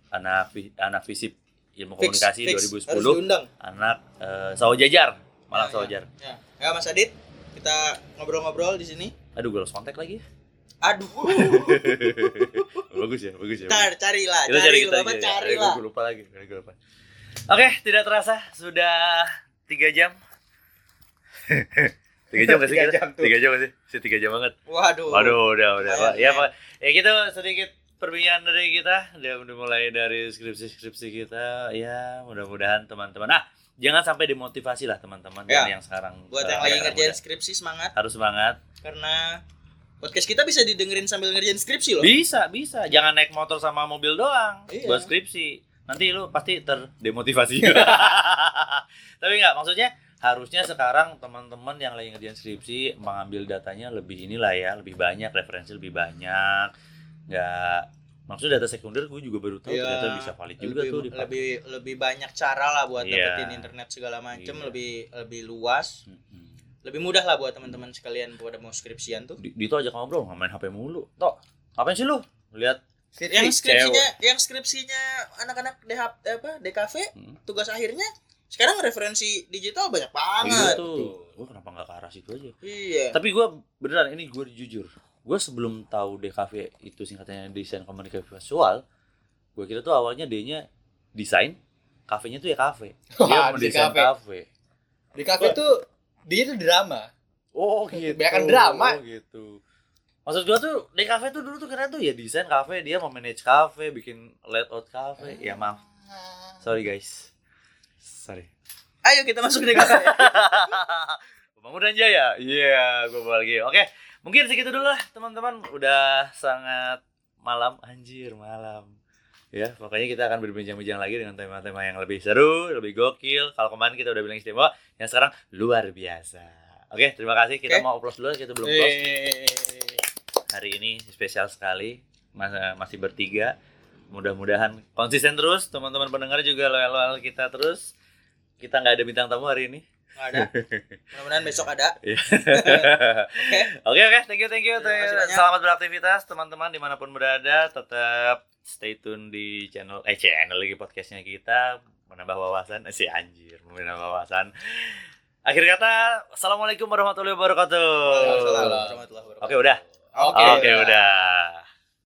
Speaker 1: anak anak fisip ilmu
Speaker 2: Fix,
Speaker 1: komunikasi
Speaker 2: fix.
Speaker 1: 2010,
Speaker 2: Harus diundang.
Speaker 1: anak eh, Sawo Jajar, Malang
Speaker 2: Ya,
Speaker 1: Sawo
Speaker 2: ya.
Speaker 1: Jajar.
Speaker 2: Ya. ya, Mas Adit, kita ngobrol-ngobrol di sini.
Speaker 1: Aduh, gue lost kontak lagi.
Speaker 2: Aduh.
Speaker 1: bagus ya, bagus ya.
Speaker 2: Ntar carilah,
Speaker 1: Kita
Speaker 2: cari,
Speaker 1: cari kita
Speaker 2: Bapak
Speaker 1: ya.
Speaker 2: carilah.
Speaker 1: Gue lupa lagi, gue lupa. Oke, tidak terasa sudah tiga jam. tiga jam gak sih
Speaker 3: Tiga jam
Speaker 1: tiga jam gak sih tiga jam banget
Speaker 2: Waduh.
Speaker 1: waduh udah udah Pak. ya pak ya gitu sedikit perbincangan dari kita udah udah mulai dari skripsi skripsi kita ya mudah-mudahan teman-teman ah jangan sampai demotivasi lah teman-teman
Speaker 2: Ya.
Speaker 1: yang sekarang
Speaker 2: Buat
Speaker 1: eh,
Speaker 2: yang lagi ngerjain skripsi semangat
Speaker 1: harus semangat
Speaker 2: karena podcast kita bisa didengerin sambil ngerjain skripsi loh.
Speaker 1: bisa bisa jangan naik motor sama mobil doang
Speaker 2: Iya.
Speaker 1: buat skripsi nanti lu pasti terdemotivasi tapi nggak maksudnya harusnya sekarang teman-teman yang lagi ngerjain skripsi mengambil datanya lebih inilah ya lebih banyak referensi lebih banyak nggak maksudnya data sekunder gue juga baru tahu
Speaker 2: Iya.
Speaker 1: ternyata bisa valid juga
Speaker 2: lebih,
Speaker 1: tuh dipakai.
Speaker 2: lebih lebih banyak cara lah buat
Speaker 1: Iya.
Speaker 2: dapetin internet segala macem
Speaker 1: Iya.
Speaker 2: lebih lebih luas
Speaker 1: Mm-mm.
Speaker 2: Lebih mudah lah buat teman-teman sekalian pada mau skripsian tuh.
Speaker 1: Di- Dito ajak ngobrol main HP mulu. Toh ngapain sih lu? Lihat
Speaker 2: yang skripsinya yang skripsinya anak-anak DH apa DKV
Speaker 1: Hmm.
Speaker 2: tugas akhirnya sekarang referensi digital banyak
Speaker 1: Iya
Speaker 2: banget
Speaker 1: tuh. Gue kenapa nggak ke arah situ aja?
Speaker 2: Iya.
Speaker 1: Tapi gue beneran ini gue jujur, gue sebelum tahu DKV itu singkatannya desain komunikasi visual, gue kira tuh awalnya D-nya desain, kafenya tuh ya kafe. Dia mendesain kafe.
Speaker 3: Di kafe tuh dia tuh drama.
Speaker 1: Oh gitu.
Speaker 3: Kebanyakan drama.
Speaker 1: Oh gitu. Maksud gue tuh DKV tuh dulu tuh kira tuh ya desain kafe, dia mau manage kafe, bikin layout kafe. Ya maaf, sorry guys, sorry.
Speaker 2: ayo kita masuk ke DKV
Speaker 1: Pembangunan Jaya. Iya, gue bawa lagi. Oke, mungkin segitu dulu lah teman-teman. Udah sangat malam anjir, malam. Ya, pokoknya kita akan berbincang-bincang lagi dengan tema-tema yang lebih seru, lebih gokil. Kalau kemarin kita udah bilang istimewa, yang sekarang luar biasa. Oke, terima kasih. Kita
Speaker 2: Oke.
Speaker 1: mau upload dulu, kita belum.
Speaker 2: Eh,
Speaker 1: Hari ini spesial sekali. Mas- masih bertiga. Mudah-mudahan konsisten terus, teman-teman pendengar juga loyal-loyal kita terus. Kita nggak ada bintang tamu hari ini.
Speaker 2: Nggak ada mudah-mudahan besok ada
Speaker 1: Iya. Oke oke, thank you thank you.
Speaker 2: Terima.
Speaker 1: Selamat beraktivitas teman-teman di mana pun berada. Tetap stay tune di channel eh channel lagi podcastnya kita menambah wawasan. Eh, si anjir menambah wawasan. Akhir kata, assalamualaikum warahmatullahi wabarakatuh.
Speaker 2: Waalaikumsalam warahmatullahi wabarakatuh.
Speaker 1: Oke udah.
Speaker 3: Oke.
Speaker 1: Oke udah.